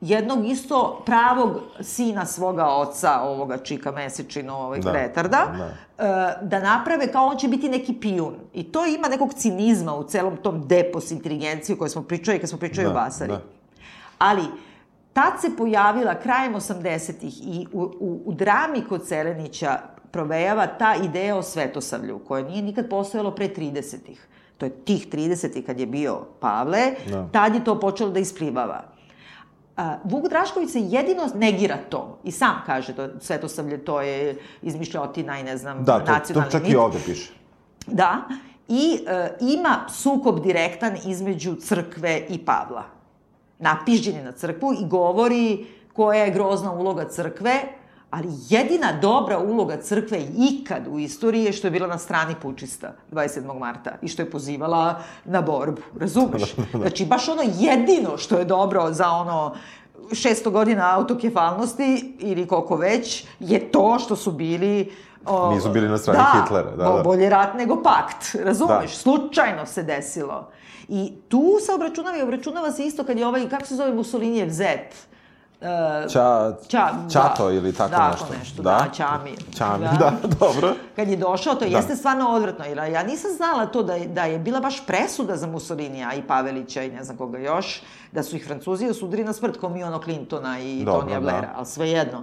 jednog isto pravog sina svoga oca, ovoga Čika Mesečino, ovog Da, da, retarda, da. da. da naprave kao on će biti neki pijun. I to ima nekog cinizma u celom tom depos inteligenciju koju smo pričali kad smo pričali Da, o Basari. da. Ali, tad se pojavila krajem 80-ih i u, u, u drami kod Selenića provejava ta ideja o svetosavlju, koja nije nikad postojalo pre 30-ih. To je tih 30-ih kad je bio Pavle, Da. tad je to počelo da isplivava. Vuk Drašković se jedino negira to i sam kaže to svetosavlje to je izmišljotina i ne znam Da, to, to nacionalni čak mit. i ovde piše. Da, i e, ima sukob direktan između crkve i Pavla. Napižđen je na crkvu i govori koja je grozna uloga crkve, ali jedina dobra uloga crkve ikad u istoriji je što je bila na strani pučista 27. marta i što je pozivala na borbu, razumeš? Znači, baš ono jedino što je dobro za ono 600 godina autokefalnosti ili koliko već, je to što su bili o, Nisu bili na strani da, Hitlera, da, bo- da. bolje rat nego pakt, razumeš? Da. Slučajno se desilo. I tu se obračunava i obračunava se isto kad je ovaj, kako se zove Mussolinijev zet? E, Ča, Ča, Čato da, ili tako da, nešto. nešto, da, Ćami. Ćami, *laughs* da, dobro. Kad je došao, to Da. jeste stvarno odvratno, jer ja nisam znala to da je, da je bila baš presuda za Mussolinija i Pavelića i ne znam koga još, da su ih Francuzi osudili na smrt, kao mi ono Clintona i Dobro, Tonija da. Blaira, ali svejedno.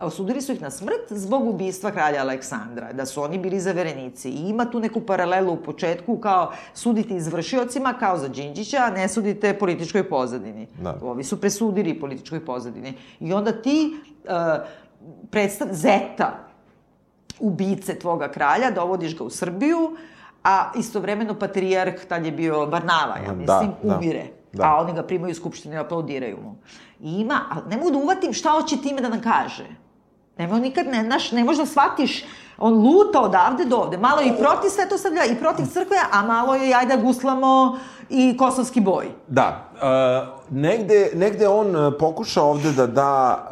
Osudili su ih na smrt zbog ubistva kralja Aleksandra, da su oni bili zaverenici. I ima tu neku paralelu u početku kao suditi izvršiocima kao za Đinđića, a ne sudite političkoj pozadini. Da. Ovi su presudili političkoj pozadini. I onda ti uh, predstav, Zeta, ubice tvoga kralja, dovodiš ga u Srbiju, a istovremeno patrijarh, tad je bio Barnava, ja Da, mislim, da, umire. da. A oni ga primaju u skupštini i aplaudiraju mu. I ima, ali ne mogu da uvatim šta hoće time da nam kaže. Ne mogu nikad, ne, znaš, ne možeš da shvatiš, on luta odavde do ovde. Malo je i protiv Svetosavlja i protiv crkve, a malo je i ajde guslamo i kosovski boj. Da, uh, negde, negde on uh, pokuša ovde da da,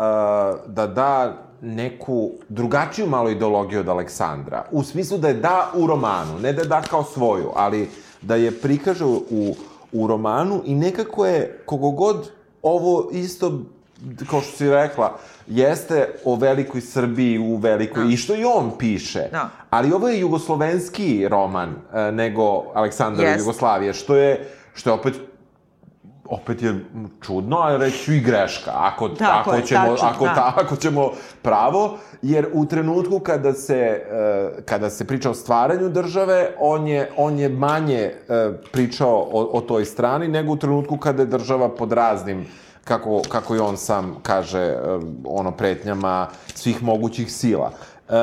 uh, da da neku drugačiju malo ideologiju od Aleksandra. U smislu da je da u romanu, ne da je da kao svoju, ali da je prikaže u, u romanu i nekako je, kogo god ovo isto, kao što si rekla, jeste o velikoj Srbiji u velikoj, Da. i što i on piše, Da. ali ovo je jugoslovenski roman uh, nego Aleksandar Jest. Jugoslavije, što je, što je opet opet je čudno, ali reći ću i greška, ako, Tako ako, je, ćemo, tačno, ako, da. ta, ako ćemo pravo, jer u trenutku kada se, e, kada se priča o stvaranju države, on je, on je manje e, pričao o, o toj strani, nego u trenutku kada je država pod raznim kako, kako i on sam kaže, e, ono, pretnjama svih mogućih sila. E,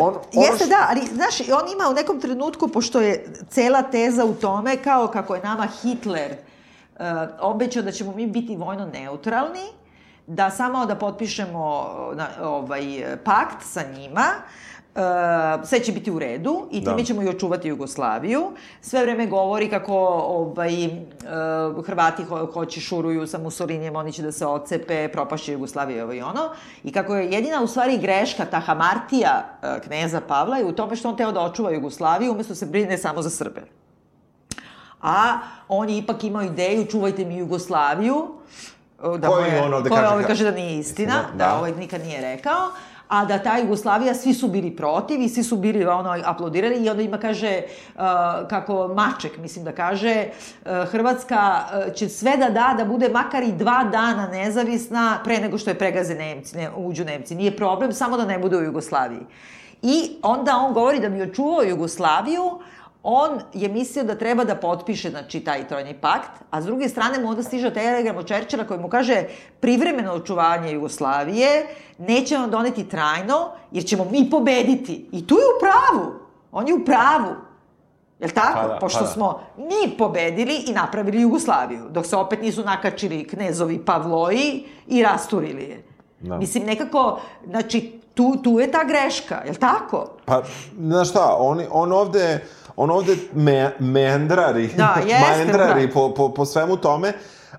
on, ono Jeste, š- da, ali, znaš, on ima u nekom trenutku, pošto je cela teza u tome, kao kako je nama Hitler uh, obećao da ćemo mi biti vojno neutralni, da samo da potpišemo na, ovaj, pakt sa njima, Uh, sve će biti u redu i time Da. ćemo i očuvati Jugoslaviju. Sve vreme govori kako ovaj, uh, Hrvati ho hoće šuruju sa Mussolinijem, oni će da se ocepe, propašće Jugoslavije i ovo i ono. I kako je jedina u stvari greška, ta hamartija uh, kneza Pavla je u tome što on teo da očuva Jugoslaviju umesto se brine samo za Srbe. A on je ipak imao ideju, čuvajte mi Jugoslaviju, da Koju mu je- on ovde koju kaže ovaj ka- kaže da nije istina, Istina, da, da. ovaj nikad nije rekao, a da ta Jugoslavija, svi su bili protiv i svi su bili ono, aplaudirali i onda ima kaže, uh, kako Maček, mislim da kaže, uh, Hrvatska uh, će sve da da, da bude makar i dva dana nezavisna pre nego što je pregaze Nemci, ne, uđu Nemci. Nije problem, samo da ne bude u Jugoslaviji. I onda on govori da bi očuvao Jugoslaviju, on je mislio da treba da potpiše, znači, taj trojni pakt, a s druge strane mu onda stiže telegram od Čerčila koji mu kaže privremeno očuvanje Jugoslavije neće vam doneti trajno, jer ćemo mi pobediti. I tu je u pravu. On je u pravu. Jel tako? Pa da, Pošto pa da. smo mi pobedili i napravili Jugoslaviju, dok se opet nisu nakačili knezovi Pavloji i rasturili je. Da. Mislim, nekako, znači, tu, tu je ta greška, jel tako? Pa, znaš šta, on, on ovde, on ovde me, meandrari, Da, *laughs* jeste, maendrari da. po, po, po svemu tome,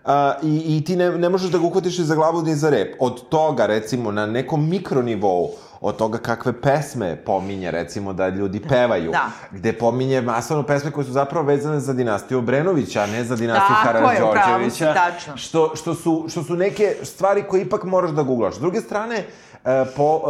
a, i, i ti ne, ne možeš da ga uhvatiš ni za glavu ni za rep. Od toga, recimo, na nekom mikronivou, od toga kakve pesme pominje, recimo, da ljudi pevaju, Da. gde pominje masovno pesme koje su zapravo vezane za dinastiju Obrenovića, a ne za dinastiju Tako je, upravo si, tačno. Što, što, su, što su neke stvari koje ipak moraš da googlaš. S druge strane, e, po,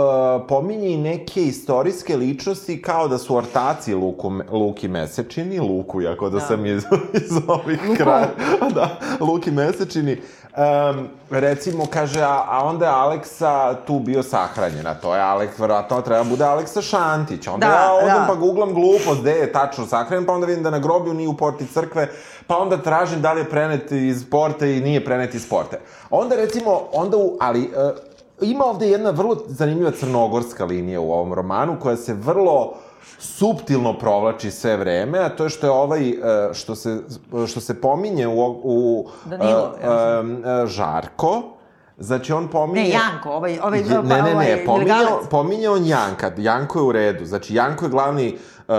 e, pominje i neke istorijske ličnosti kao da su ortaci Luku, Luki Mesečini, Luku, jako da, Da. sam iz, *laughs* iz ovih kraja, *laughs* da, Luki Mesečini, Um, recimo, kaže, a, a onda je Aleksa tu bio sahranjena. To je Aleks, verovatno treba bude Aleksa Šantić. Onda Da, ja odem da. pa googlam glupost, gde je tačno sahranjen, pa onda vidim da na grobju nije u porti crkve, pa onda tražim da li je prenet iz porte i nije prenet iz porte. Onda recimo, onda u, ali, uh, ima ovde jedna vrlo zanimljiva crnogorska linija u ovom romanu, koja se vrlo suptilno provlači sve vreme, a to je što je ovaj, e, što se, što se pominje u, u Danilo, e, Žarko, znači on pominje... Ne, Janko, ovaj, ovaj, Je- ne, ne, ovaj, ne, pominje, pominje on Janka, Janko je u redu, znači Janko je glavni uh,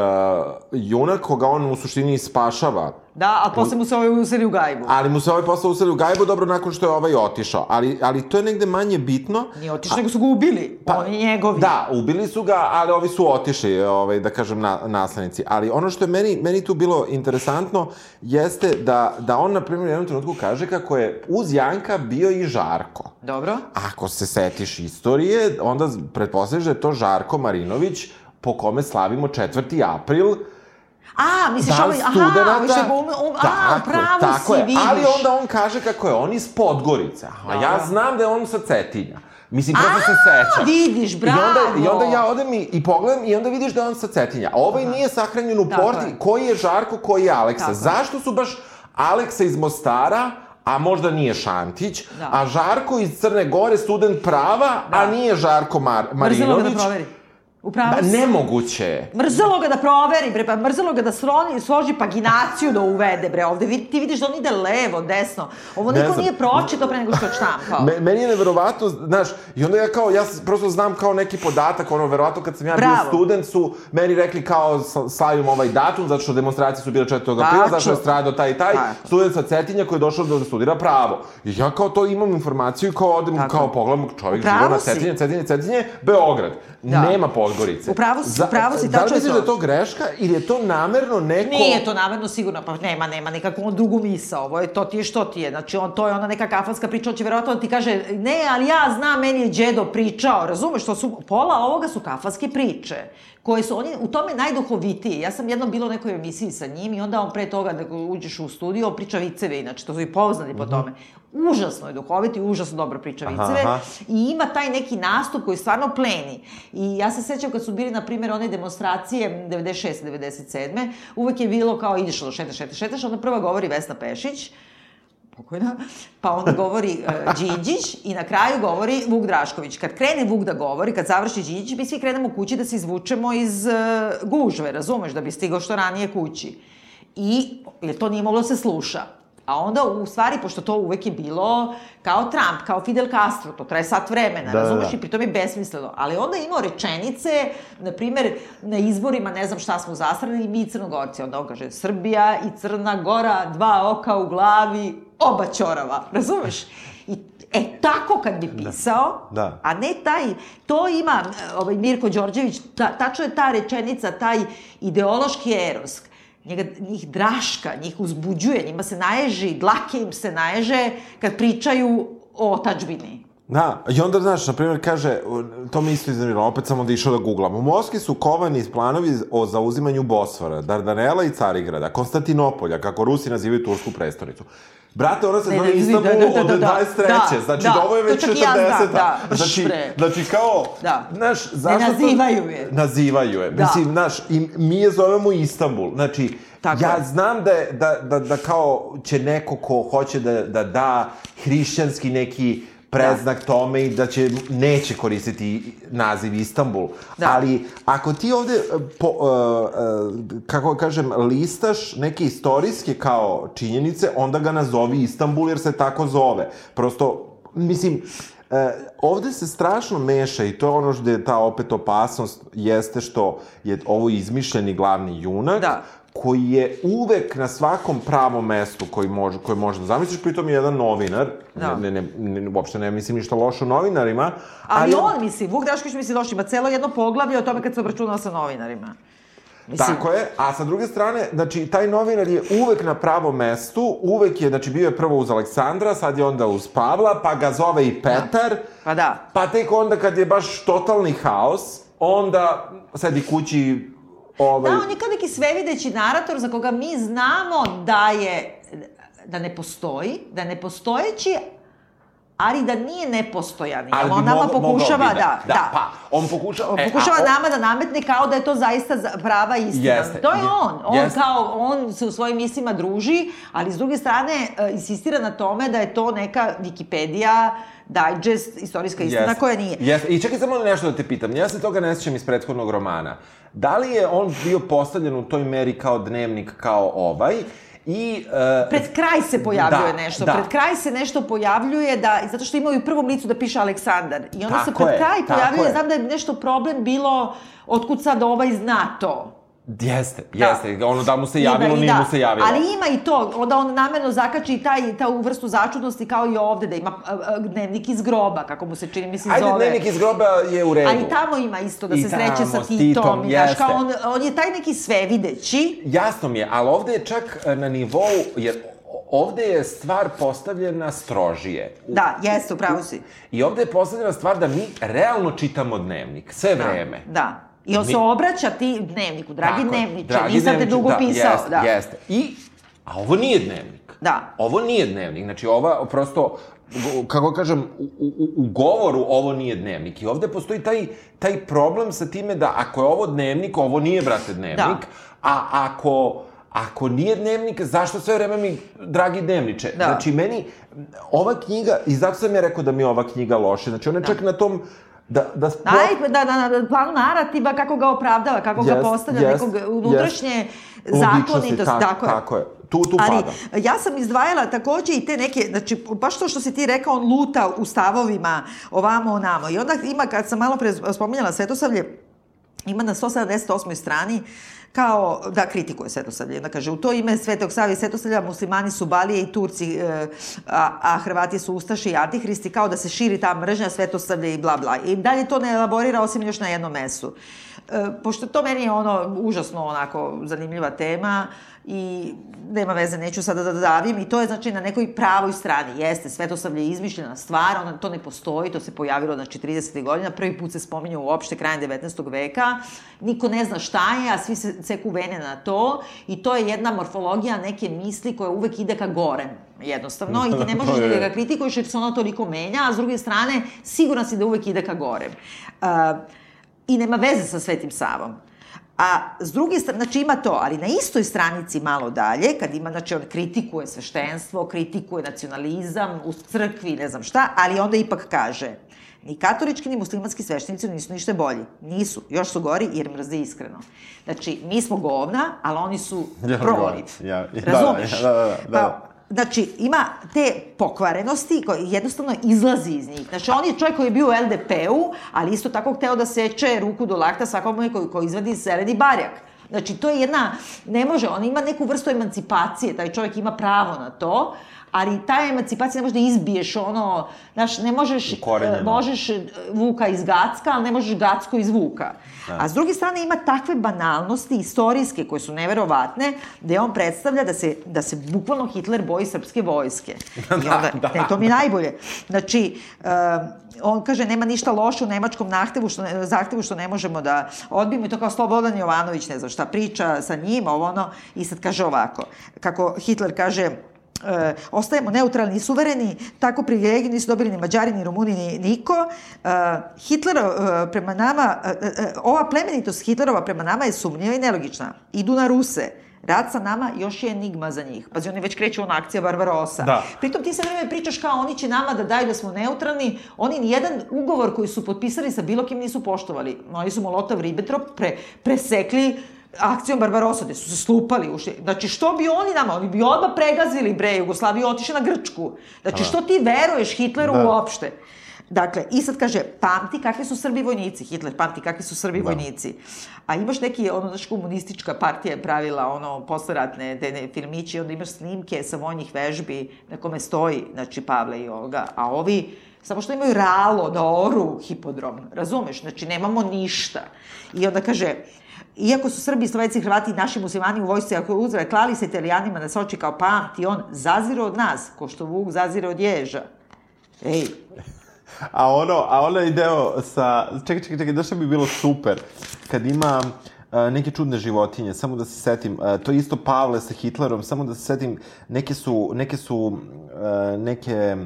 junak koga on u suštini spašava Da, a posle mu se ovaj useli u gajbu. Ali mu se ovaj posao useli u gajbu dobro nakon što je ovaj otišao. Ali, ali to je negde manje bitno. Nije otišao, nego su ga ubili. Pa, Oni njegovi. Da, ubili su ga, ali ovi su otišli, ovaj, da kažem, na, naslednici. Ali ono što je meni, meni tu bilo interesantno jeste da, da on, na primjer, u jednom trenutku kaže kako je uz Janka bio i Žarko. Dobro. Ako se setiš istorije, onda pretpostavljaš da je to Žarko Marinović po kome slavimo 4. april, A, misliš Dan ovaj, aha, studenata. što je um, um, a, pravo tako si, je. vidiš. Ali onda on kaže kako je on iz Podgorice. A ja znam da je on sa Cetinja. Mislim, prosto se A, sećam. vidiš, bravo. I onda, I onda ja odem i, i pogledam i onda vidiš da je on sa Cetinja. A ovaj nije sahranjen u Tako porti. je. Koji je Žarko, koji je Aleksa? Tako. Zašto su baš Aleksa iz Mostara, a možda nije Šantić, Da. a Žarko iz Crne Gore, student prava, a nije Žarko Mar Mrzelo Marinović? ga da proveri. Upravo Ba, nemoguće je. Mrzelo ga da proveri, bre, pa mrzelo ga da sroni, složi paginaciju da uvede, bre, ovde vid, ti vidiš da on ide levo, desno. Ovo Ne niko znam. nije pročitao pre nego što je štampao. Me, meni je neverovatno, znaš, i onda ja kao, ja prosto znam kao neki podatak, ono, verovatno kad sam ja Bravo. bio student su meni rekli kao sl- slavim ovaj datum, zato što demonstracije su bile 4. aprila, zato što je Tačno. stradao taj i taj, Tako. student sa Cetinja koji je došao da studira pravo. I ja kao to imam informaciju i kao odem, Tako. kao pogledam čovjek živo na. Cetinje, Cetinje, Cetinje, Beograd. Da. Nema Podgorice. Upravo si, upravo si, Da li tačno je misliš to. da je to greška ili je to namerno neko... Nije to namerno sigurno, pa nema, nema nikakvu drugu misao, ovo je to ti je što ti je, znači on, to je ona neka kafanska priča, on će verovatno da ti kaže, ne, ali ja znam, meni je đedo pričao, razumeš, to su, pola ovoga su kafanske priče, koje su, on je u tome najduhovitiji, ja sam jednom bila u nekoj emisiji sa njim i onda on pre toga da uđeš u studio, on priča viceve, inače, to su i poznati po tome. Užasno je duhovit i užasno dobro priča Mhm. Aha, viceve aha. i ima taj neki nastup koji stvarno pleni. I ja se sećam kad su bili, na primjer, one demonstracije 96. 97. Uvek je bilo kao ideš do šetaš, šetaš, šetaš, onda prva govori Vesna Pešić, pokojna, pa onda govori uh, Đinđić i na kraju govori Vuk Drašković. Kad krene Vuk da govori, kad završi Đinđić, mi svi krenemo kući da se izvučemo iz uh, gužve, razumeš, da bi stigao što ranije kući. I, jer to nije moglo da se sluša. A onda, u stvari, pošto to uvek je bilo kao Trump, kao Fidel Castro, to traje sat vremena, Da, da, razumeš, da. i pritom je besmisleno. Ali onda je imao rečenice, na primer, na izborima, ne znam šta smo zasrali, mi crnogorci. Onda on kaže, Srbija i Crna Gora, dva oka u glavi, oba ćorava, razumeš? I E, tako kad bi pisao, Da. a ne taj, to ima ovaj Mirko Đorđević, ta, tačno je ta rečenica, taj ideološki eros, njega, njih draška, njih uzbuđuje, njima se naježi, dlake im se naježe kad pričaju o otačbini. Da, i onda, znaš, na primjer, kaže, to mi isto iznerviralo, opet sam onda išao da googlam. U Moskvi su kovani planovi o zauzimanju Bosfora, Dardanela i Carigrada, Konstantinopolja, kako Rusi nazivaju tursku prestonicu. Brate, ona se Ne, zove ne, Istanbul da, da, da, od da, 23. da, znači, da, ovo je već čak 40. i ja znam, da, znači, znači, kao, Da. znaš, zašto to- nazivaju je. Nazivaju je. Da. Mislim, znaš, i mi je zovemo Istanbul. Znači, Tako ja je. znam da, je, da, da, da kao će neko ko hoće da, da da hrišćanski neki predznak tome i da će, neće koristiti naziv Istanbul. Da. Ali ako ti ovde, e, po, uh, uh, kako kažem, listaš neke istorijske kao činjenice, onda ga nazovi Istanbul jer se tako zove. Prosto, mislim, E, ovde se strašno meša i to je ono što je ta opet opasnost jeste što je ovo izmišljeni glavni junak Da. Koji je uvek na svakom pravom mestu koji može, koji može da zamisliš, pritom je jedan novinar, Da. ne, ne, ne, ne, uopšte ne mislim ništa loše o novinarima, Ali, on, misli, Vuk Drašković misli došli, ima celo jedno poglavlje o tome kad se obračunao sa novinarima. Mislim, Tako je, a sa druge strane, znači, taj novinar je uvek na pravom mestu, uvek je, znači, bio je prvo uz Aleksandra, sad je onda uz Pavla, pa ga zove i Petar, Pa da. pa tek onda kad je baš totalni haos, onda sedi kući, ovaj... Da, on je kao neki svevideći narator za koga mi znamo da je, da ne postoji, da je nepostojeći, ali da nije nepostojan. Ali on nama mogo- mogao pokušava, bi da, da. Pa, on pokušava... On e, a pokušava o- nama da nametne kao da je to zaista za- prava istina. Jeste, to je je- on. On jeste. kao, on se u svojim mislima druži, ali s druge strane e, insistira na tome da je to neka Wikipedia, digest, istorijska istina Jeste. koja nije. Jeste. I čekaj samo nešto da te pitam. Ja se toga ne sjećam iz prethodnog romana. Da li je on bio postavljen u toj meri kao dnevnik kao ovaj? I... e, Pred kraj se pojavljuje Da, nešto. da. Pred kraj se nešto pojavljuje da, zato što imaju u prvom licu da piše Aleksandar. I onda se Tako pred je, kraj tako pojavljuje, je. znam da je nešto problem bilo, otkud sad ovaj zna to. Jeste, jeste. Ono da mu se javilo, nije mu se javilo. Ali ima i to, onda on namerno zakači i taj, ta vrstu začudnosti kao i ovde, da ima dnevnik iz groba, kako mu se čini, mislim, Ajde, zove. dnevnik iz groba je u redu. Ali tamo ima isto da I se sreće sa Titom. Titom, i, jeste. kao on, on je taj neki svevideći. Jasno mi je, ali ovde je čak e, na nivou, jer ovde je stvar postavljena strožije. Da, jeste, upravo si. I ovde je postavljena stvar da mi realno čitamo dnevnik, sve vreme. Da. I on Mi- se obraća ti dnevniku, dragi Tako dnevniče, dragi nisam te dnevniče, dugo da, pisao. Jeste, da. jeste. I, a ovo nije dnevnik. Da. Ovo nije dnevnik. Znači, ova, prosto, kako kažem, u, u, u govoru ovo nije dnevnik. I ovde postoji taj, taj problem sa time da ako je ovo dnevnik, ovo nije, brate, dnevnik. Da. A ako, ako nije dnevnik, zašto sve vreme mi, dragi dnevniče? Da. Znači, meni, ova knjiga, i zato sam ja rekao da mi ova knjiga loša. Znači, ona je čak na tom, da, da, Aj, da, da, da, planu narativa, kako ga opravdava, kako ga Jest, postavlja, jest, nekog unutrašnje jest. zakonitosti, tak- tako je. Tako je. Tu, tu Ali pada. ja sam izdvajala takođe i te neke, znači, baš to što si ti rekao, on luta u stavovima ovamo, onamo. I onda ima, kad sam malo pre spominjala Svetosavlje, ima na 178. strani kao da kritikuje Svetosavlje. Onda kaže, u to ime Svetog Save i Svetosavlja muslimani su Balije i Turci, e, a, a Hrvati su Ustaši i Antihristi, kao da se širi ta mržnja Svetosavlje i bla bla. I dalje to ne elaborira osim još na jednom mesu. E, pošto to meni je ono užasno onako zanimljiva tema i nema veze, neću sada da davim i to je znači na nekoj pravoj strani. Jeste, Svetosavlje je izmišljena stvar, ona, to ne postoji, to se pojavilo znači 30. godina, prvi put se spominje uopšte krajem 19. veka, niko ne zna šta je, a svi se ceku vene na to i to je jedna morfologija neke misli koja uvek ide ka gorem jednostavno i ti ne *laughs* možeš da ga kritikuješ jer se ono toliko menja, a s druge strane siguran si da uvek ide ka gorem. Uh, I nema veze sa Svetim Savom. A s druge strane, znači ima to, ali na istoj stranici malo dalje, kad ima, znači on kritikuje sveštenstvo, kritikuje nacionalizam u crkvi, ne znam šta, ali onda ipak kaže, ni katolički ni muslimanski sveštenici nisu ništa bolji. Nisu, još su gori jer mrze iskreno. Znači, mi smo govna, ali oni su Ja, proliv. ja, ja, da, Razumeš? da, da, da, da. Pa, Znači, ima te pokvarenosti koje jednostavno izlazi iz njih. Znači, on je čovjek koji je bio u LDP-u, ali isto tako hteo da seče ruku do lakta svakome koji, koji izvadi zeleni barjak. Znači, to je jedna, ne može, on ima neku vrstu emancipacije, taj čovjek ima pravo na to, ali ta emancipacija ne može da izbiješ ono, znaš, ne možeš, Ukorenjeno. e, možeš e, Vuka iz Gacka, ali ne možeš Gacko iz Vuka. A s druge strane ima takve banalnosti istorijske koje su neverovatne, gde on predstavlja da se, da se bukvalno Hitler boji srpske vojske. *laughs* I onda, da. ne, to mi je najbolje. Znači, uh, on kaže nema ništa loše u nemačkom nahtevu što ne, zahtevu što ne možemo da odbijemo i to kao Slobodan Jovanović ne znam šta priča sa njim, ovo ono i sad kaže ovako kako Hitler kaže e, ostajemo neutralni i suvereni, tako privilegiju nisu dobili ni Mađari, ni Rumuni, ni niko. E, Hitler e, prema nama, e, e, ova plemenitost Hitlerova prema nama je sumnjiva i nelogična. Idu na Ruse. Rat sa nama još je enigma za njih. Pazi, oni već kreću ona akcija Barbarosa. Da. Pritom ti se vreme pričaš kao oni će nama da daju da smo neutralni, oni nijedan ugovor koji su potpisali sa bilo kim nisu poštovali. Oni su Molotov Ribbentrop pre, presekli akcijom Barbarosa, gde su se slupali ušli. Znači, što bi oni nama? Oni bi odmah pregazili, bre, Jugoslaviju i otišli na Grčku. Znači, što ti veruješ Hitleru Da. uopšte? Dakle, i sad kaže, pamti kakvi su Srbi vojnici, Hitler pamti kakvi su Srbi vojnici. A imaš neki, ono, znaš, komunistička partija je pravila, ono, posleratne te ne, filmići, onda imaš snimke sa vojnih vežbi na kome stoji, znači, Pavle i Olga, a ovi, samo što imaju ralo da oru hipodrom, razumeš? Znači, nemamo ništa. I onda kaže, Iako su Srbi, Slovenci, Hrvati i naši muslimani u vojsci ako uzre klali se Italijanima na Soči kao pamti, on zazire od nas, ko što Vuk zazire od ježa. Ej, A ono, a onaj deo sa... Čekaj, čekaj, čekaj, šta bi bilo super? Kad ima neke čudne životinje, samo da se setim, to je isto Pavle sa Hitlerom, samo da se setim, neke su, neke su, neke,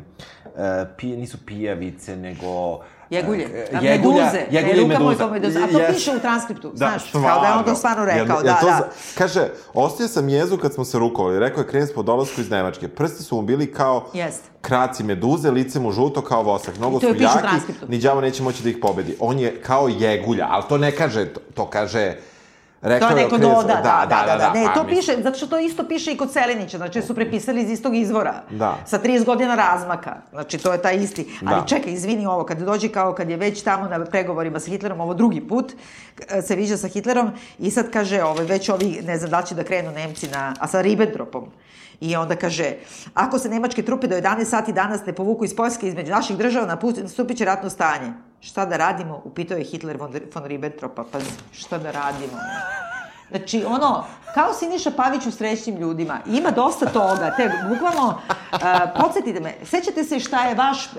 pije, nisu pijavice, nego... Jegulje, a, a meduze, jegulje i e, meduza. kao meduza. A to Jes. piše u transkriptu, Da, znaš, kao da je on to stvarno rekao, Jel- jel da, to da. za- Kaže, ostio sam jezu kad smo se rukovali, rekao je krenec po dolasku iz Nemačke. Prsti su mu bili kao Jeste. kraci meduze, lice mu žuto kao vosak. Mnogo su jaki, ni đavo neće moći da ih pobedi. On je kao jegulja, ali to ne kaže, to, to kaže... Rekao To je neko doda, da, da, da, da. Ne, pa to mislim- piše, zato što to isto piše i kod Selinića, znači su prepisali iz istog izvora. Da. Sa 30 godina razmaka. Znači, to je taj isti. Ali Da. čekaj, izvini ovo, kad dođe kao kad je već tamo na pregovorima sa Hitlerom, ovo drugi put, se viđa sa Hitlerom i sad kaže, ovaj, već ovi, ne znam da će da krenu Nemci na, a sa Ribbentropom. I onda kaže, ako se nemačke trupe do 11 sati danas ne povuku iz Poljske između naših država, napusti- nastupit će ratno stanje. Šta da radimo? Upitao je Hitler von, von Ribbentropa. Pa šta da radimo? Znači, ono, kao Siniša Pavić u srećnim ljudima. Ima dosta toga. Te, bukvalno, uh, podsjetite me, sećate se šta je vaš uh,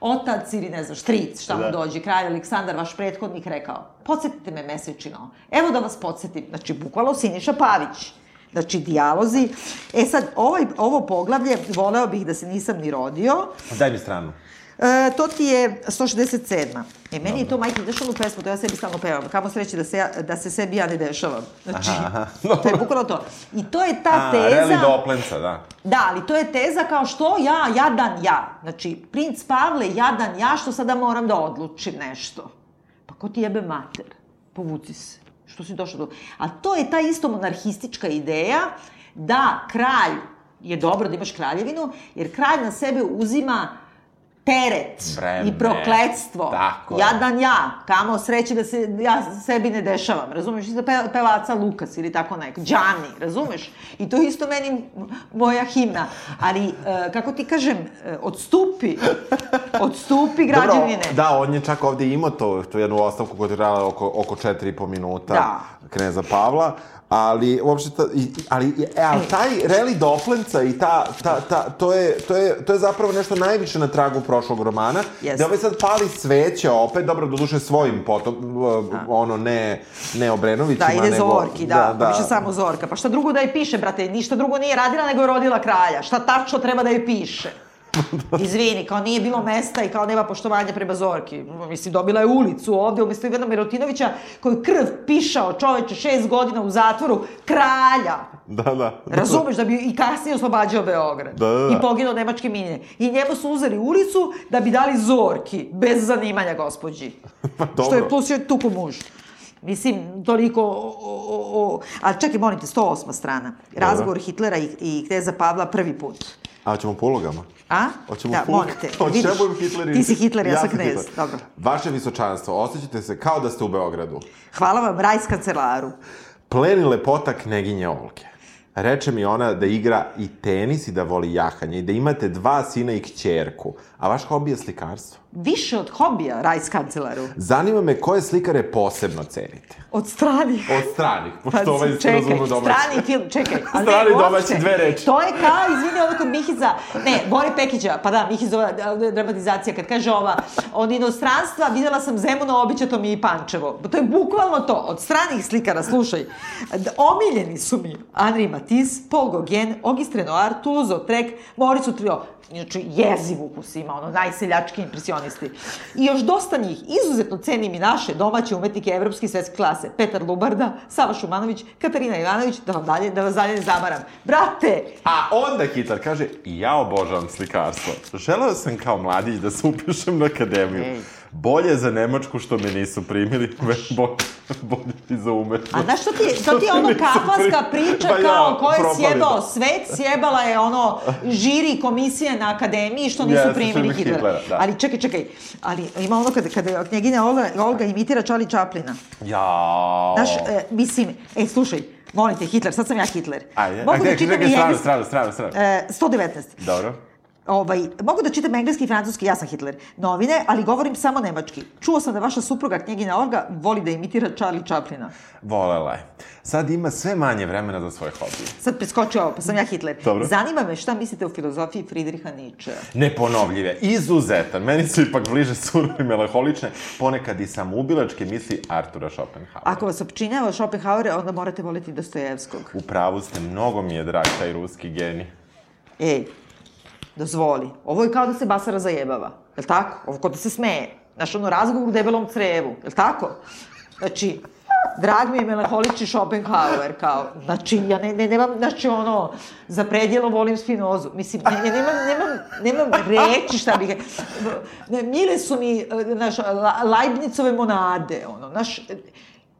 otac ili ne znam, štric, šta mu Da. dođe, kralj Aleksandar, vaš prethodnik rekao. Podsjetite me mesečino. Evo da vas podsjetim. Znači, bukvalno Siniša Pavić. Znači, dijalozi. E sad, ovaj, ovo poglavlje, voleo bih da se nisam ni rodio. Daj mi stranu. E, to ti je 167. E, meni je to Michael dešava u pesmu, to ja sebi stalno pevam. Kamo sreće da se, ja, da se sebi ja ne dešavam. Znači, Aha, to je bukvalno to. I to je ta A, teza... Reli Doplenca, da. Da, ali to je teza kao što ja, jadan ja. Znači, princ Pavle, jadan ja, što sada moram da odlučim nešto. Pa ko ti jebe mater? Povuci se. Što si došao do... A to je ta isto monarhistička ideja da kralj, je dobro da imaš kraljevinu, jer kralj na sebe uzima teret Breme. i prokletstvo. Tako je. Jadan ja, kamo sreće da se ja sebi ne dešavam, razumeš? Isto pe, pevaca Lukas ili tako neko, Đani, razumeš? I to isto meni moja himna. Ali, e, kako ti kažem, e, odstupi, odstupi građanine. Dobro, da, on je čak ovde imao to, to jednu ostavku koja je trajala oko, oko 4,5 minuta Da. kneza Pavla, ali uopšte ta, i, ali, e, ali taj reli Doplenca i ta, ta, ta, to, je, to, je, to je zapravo nešto najviše na tragu prošlog romana, Jeste. gde ovaj sad pali sveće opet, dobro, doduše svojim potom, uh, ono, ne, ne Obrenovićima, Da, ide nego... Zorki, da, da, piše samo Zorka. Pa šta drugo da je piše, brate? Ništa drugo nije radila, nego je rodila kralja. Šta tačno treba da je piše? *laughs* Izvini, kao nije bilo mesta i kao nema poštovanja prema Zorki. Mislim, dobila je ulicu ovde umesto Ivana Mirotinovića, koji krv pišao čoveče šest godina u zatvoru, kralja. Da, da. Razumeš da bi i kasnije oslobađao Beograd. Da, da, da. I poginuo nemačke minje. I njemu su uzeli ulicu da bi dali Zorki, bez zanimanja gospođi. *laughs* Pa dobro. Što je plus je tuku muž. Mislim, toliko o, o, o... A čekaj, molim te, 108. strana. Razgovor Hitlera i, i kneza Pavla prvi put. A hoćemo po ulogama? A? Hoćemo da, po molim te. *laughs* Hoćemo Hitler ti si Hitler, ja, sam sam knez. Dobro. Vaše visočanstvo, osjećate se kao da ste u Beogradu. Hvala vam, rajs kancelaru. Pleni lepota kneginje Olke. Reče mi ona da igra i tenis i da voli jahanje i da imate dva sina i kćerku. A vaš hobi je slikarstvo. Više od hobija, rajs kancelaru. Zanima me koje slikare posebno cenite. Od stranih. Od stranih, *laughs* pošto Pa, ovaj se razume domaći. strani film, čekaj. ali ne, Strani uopšte. domaći, dve reči. To je kao, izvini, ovo kod Mihiza, ne, Bori Pekića, pa da, Mihizova a, dramatizacija, kad kaže ova, od inostranstva videla sam Zemuna, običato mi i Pančevo. To je bukvalno to, od stranih slikara, slušaj. Omiljeni su mi Henri Matisse, Paul Gauguin, Auguste Renoir, Toulouse-Lautrec, Maurice Utrio, Inače, jeziv ukus ima, ono, najseljački impresionisti. I još dosta njih. Izuzetno cenim i naše domaće umetnike evropske i svetske klase. Petar Lubarda, Sava Šumanović, Katarina Ivanović, da, vam dalje, da vas dalje ne zamaram. Brate, A onda Hitler kaže, ja obožavam slikarstvo. Želeo sam kao mladić da se upišem na akademiju. Ej. Bolje za Nemačku što me nisu primili, *laughs* bolje, bolje i za umetnost. a znaš što ti, to ti je ono kafanska pri- priča Pa ja, kao ko je sjebao da. svet, sjebala je ono žiri komisije na akademiji što nisu Jeste, primili Hitlera. Hitlera, da. Ali čekaj, čekaj, ali ima ono kada, kada knjeginja Olga, Olga imitira Charlie Chaplina. Jao. Znaš, e, mislim, e, slušaj, molim te, Hitler, sad sam ja Hitler. Ajde, Mogu ajde, da čitam čekaj, i strano, strano, strano, strano. E, 119. Dobro. Ovaj, mogu da čitam engleski i francuski, ja sam Hitler, novine, ali govorim samo nemački. Čuo sam da vaša supruga, knjegina Olga, voli da imitira Charlie Chaplina. Volela je. Sad ima sve manje vremena za svoje hobije. Sad preskočio ovo, pa sam ja Hitler. Dobro. Zanima me šta mislite o filozofiji Friedricha Nietzsche. Neponovljive, izuzetan. Meni su ipak bliže surovi i melaholične, ponekad i samoubilačke misli Artura Schopenhauera. Ako vas opčinjava Schopenhauer, onda morate voliti Dostojevskog. U pravu ste, mnogo mi je drag taj ruski genij. Ej, dozvoli. Ovo je kao da se Basara zajebava. Jel tako? Ovo kao da se smeje. Znaš, ono, razgovor u debelom crevu. Jel tako? Znači, drag mi je melaholični Schopenhauer, kao, znači, ja ne, ne, nemam, znači, ono, za predjelo volim Spinozu. Mislim, ne, ne, nemam, nemam, nemam reči šta bih... Ne, mile su mi, e, znaš, Leibnicove monade, ono, znaš,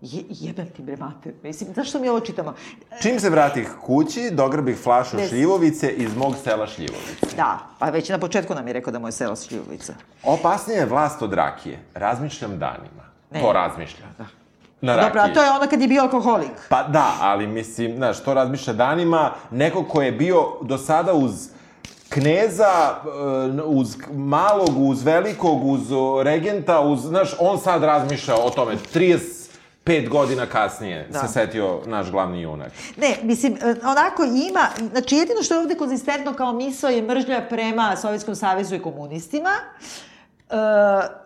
je, jebem ti bre mater. Mislim, zašto mi ovo čitamo? Čim se vratih kući, dograbih flašu Des. šljivovice iz mog sela Šljivovice. Da, pa već na početku nam je rekao da mu je selo Šljivovica. Opasnija je vlast od rakije. Razmišljam danima. Ne. Ko razmišlja? Na rakiji. Dobro, a to je onda kad je bio alkoholik. Pa da, ali mislim, znaš, to razmišlja danima, neko ko je bio do sada uz kneza, e, uz malog, uz velikog, uz regenta, uz, znaš, on sad razmišlja o tome, 35 godina kasnije Da. se setio naš glavni junak. Ne, mislim, e, onako ima, znači jedino što je ovde konzistentno kao misao je mržnja prema Sovjetskom savezu i komunistima e,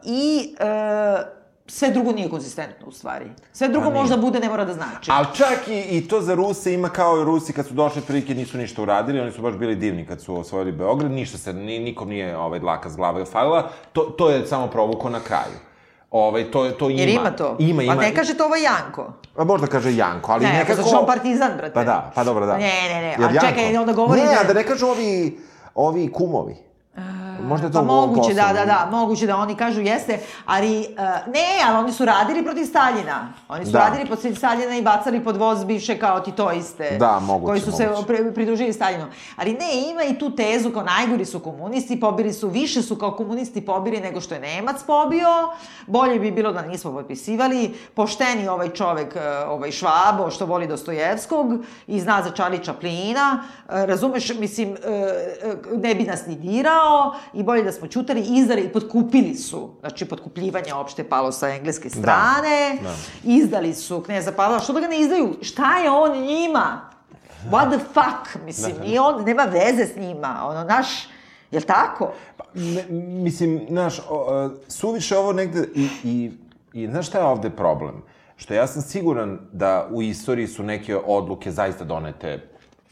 i e, sve drugo nije konzistentno u stvari. Sve drugo Pa možda bude, ne mora da znači. Ali čak i, i to za Ruse ima kao i Rusi kad su došli prilike nisu ništa uradili, oni su baš bili divni kad su osvojili Beograd, ništa se, ni, nikom nije ovaj, dlaka s glave falila, to, to je samo provuko na kraju. Ovaj, to, to ima. Jer ima to. Ima, ima. Pa ne kaže to ovo Janko. Pa možda kaže Janko, ali Ne, nekako... zato što on partizan, brate. Pa da, pa dobro, da. Ne, ne, ne, Jer a čekaj, onda govori Ne, da- da ne kažu ovi, ovi kumovi. Možda je to Pa moguće, da, da, da, moguće da oni kažu jeste, ali uh, ne, ali oni su radili protiv Staljina. Oni su Da. radili protiv Staljina i bacali pod voz bivše kao titoiste. Da, moguće, Koji su se moguće. pri- pridružili Staljinu. Ali ne, ima i tu tezu kao najgori su komunisti, pobili su, više su kao komunisti pobili nego što je Nemac pobio. Bolje bi bilo da nismo potpisivali. Pošteni ovaj čovek, e, ovaj Švabo, što voli Dostojevskog i zna za Charlie Chaplina. E, Razumeš, mislim, e, e, ne bi nas ni dirao i bolje da smo čutali, izdali i potkupili su. Znači, potkupljivanje opšte palo sa engleske strane. da. Izdali su kneza Pavla. Što da ga ne izdaju? Šta je on njima? What the fuck? Mislim, nije on, nema veze s njima. Ono, naš, jel tako? Pa, ne, mislim, znaš, o, o, suviše ovo negde i, i, i znaš šta je ovde problem? Što ja sam siguran da u istoriji su neke odluke zaista donete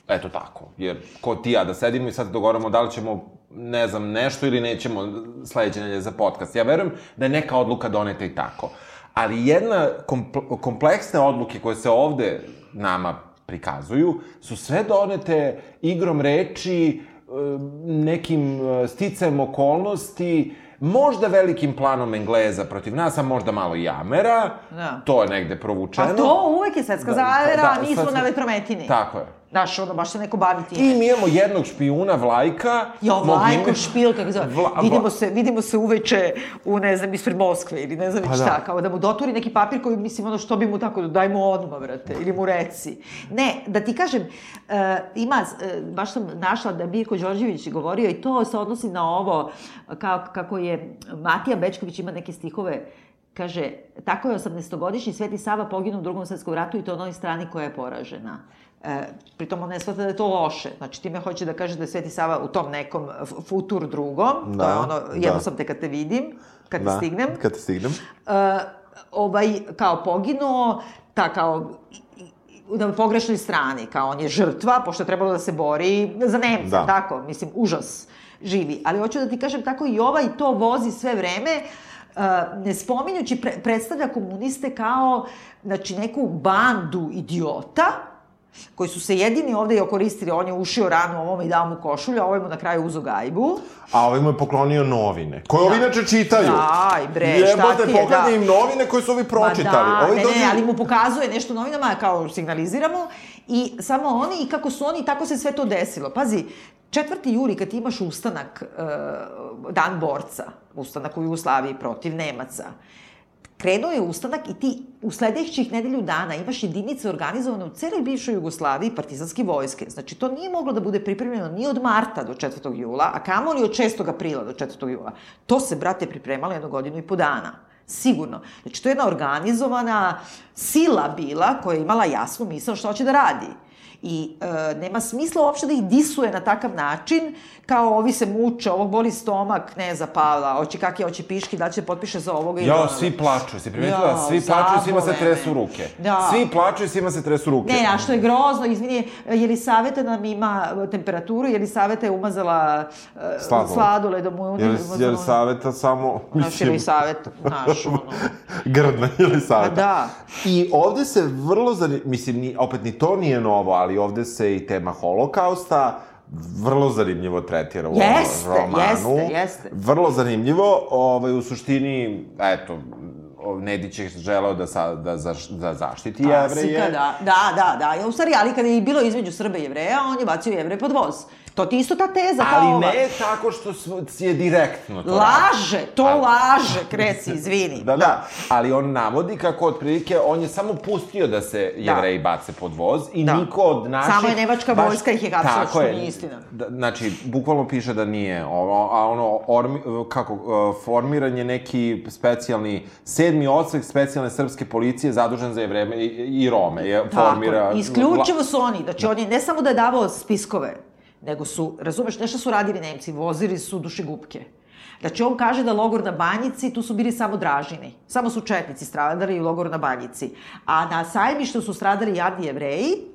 eto tako. Jer ko ti ja da sedimo i sad dogovoramo da li ćemo, ne znam, nešto ili nećemo sledeće nedelje za podcast. Ja verujem da je neka odluka doneta i tako. Ali jedna kompl kompleksne odluke koje se ovde nama prikazuju su sve donete igrom reči, e, nekim e, sticajem okolnosti, možda velikim planom Engleza protiv nas, a možda malo i Amera. Da. To je negde provučeno. Pa to uvek je svetska Da, zavera, da, a mi smo svetska- na vetrometini. Tako je. Znaš, ono, baš se neko bavi I time. mi imamo jednog špijuna, Vlajka. Jo, Vlajko ime- špil, kako zove. Vla- vidimo, se, vidimo se uveče u, ne znam, ispred Moskve ili ne znam Pa već da. šta, kao da mu doturi neki papir koji, mislim, ono, što bi mu tako, daj mu odmah, brate, ili mu reci. Ne, da ti kažem, uh, ima, uh, baš sam našla da Mirko Đorđević govorio i to se odnosi na ovo, kao, kako je Matija Bečković ima neke stihove, Kaže, tako je 18-godišnji Sveti Sava poginuo u drugom svetskom ratu i to na onoj strani koja je poražena. E, pritom on ne shvata da je to loše. Znači, time hoće da kaže da je Sveti Sava u tom nekom futur drugom. to Da, je ono, jedno da. sam te kad te vidim, kad te Da, stignem. Kad te stignem. E, ovaj, kao poginuo, ta kao na pogrešnoj strani, kao on je žrtva, pošto je trebalo da se bori za Nemce, Da. tako, mislim, užas živi. Ali hoću da ti kažem, tako i ovaj to vozi sve vreme, Uh, ne spominjući, pre, predstavlja komuniste kao, znači, neku bandu idiota, koji su se jedini ovde i okoristili, on je ušio ranu ovome i dao mu košulju, a ovaj mu na kraju uzo gajbu. A ovaj mu je poklonio novine, koje ovi Da. inače čitaju. Daj, bre, šta Jebote, ti je, da. im novine koje su ovi pročitali. Ma da, Ovi ne, dođu- ne, ali mu pokazuje nešto novinama, kao signaliziramo, i samo oni, i kako su oni, tako se sve to desilo. Pazi, 4. juli, kad imaš ustanak, uh, dan borca, ustanak u Jugoslaviji protiv Nemaca, krenuo je ustanak i ti u sledećih nedelju dana imaš jedinice organizovane u celoj bivšoj Jugoslaviji partizanske vojske. Znači, to nije moglo da bude pripremljeno ni od marta do 4. jula, a kamoli od 6. aprila do 4. jula. To se, brate, pripremalo jednu godinu i po dana. Sigurno. Znači, to je jedna organizovana sila bila koja je imala jasnu misao šta hoće da radi. I e, nema smisla uopšte da ih disuje na takav način, kao ovi se muče, ovog boli stomak, ne za Pavla, hoće kakve, hoće piški, da će potpiše za ovoga i onoga. svi plaču, si primetila? Jo, svi plaču i svima se tresu ruke. Da. Svi plaču i svima se tresu ruke. Ne, a što je grozno, izvini, Jelisaveta nam ima temperaturu, Jelisaveta je umazala uh, Sladoled. sladoledom. u- Jer, umazala- jer saveta samo, Naš Jelisaveta, naš, ono. *laughs* grdna ili saveta. Pa da. I ovde se vrlo, zani... mislim, ni, opet ni to nije novo, ali ovde se i tema holokausta vrlo zanimljivo tretira u Jeste, romanu. jeste, jeste. Vrlo zanimljivo, ovaj, u suštini, eto, Nedić je želeo da, sa, da, zaš, da zaštiti jevreje. Da, da, da, da. U stvari, ali kada je bilo između Srba i Jevreja, on je bacio Jevreje pod voz. To ti isto ta teza kao Ali ova. ne tako što je direktno to Laže, to Ali- laže, Kresi, izvini. *laughs* Da, da, ali on navodi kako otprilike on je samo pustio da se jevreji bace pod voz i Da. niko od naših... Samo je nemačka vojska ih je hapsila, što je. nije istina. Da, znači, bukvalno piše da nije, ovo, a ono, ormi, kako, uh, formiran je neki specijalni, sedmi odsek specijalne srpske policije zadužen za jevreje i, i Rome. Je, formira... Tako, isključivo su oni. Znači, on je ne samo da je davao spiskove, nego su, razumeš, nešto su radili Nemci, vozili su dušegupke. Znači, on kaže da logor na Banjici, tu su bili samo dražini. Samo su četnici stradali u logoru na Banjici. A na sajmištu su stradali jadni jevreji,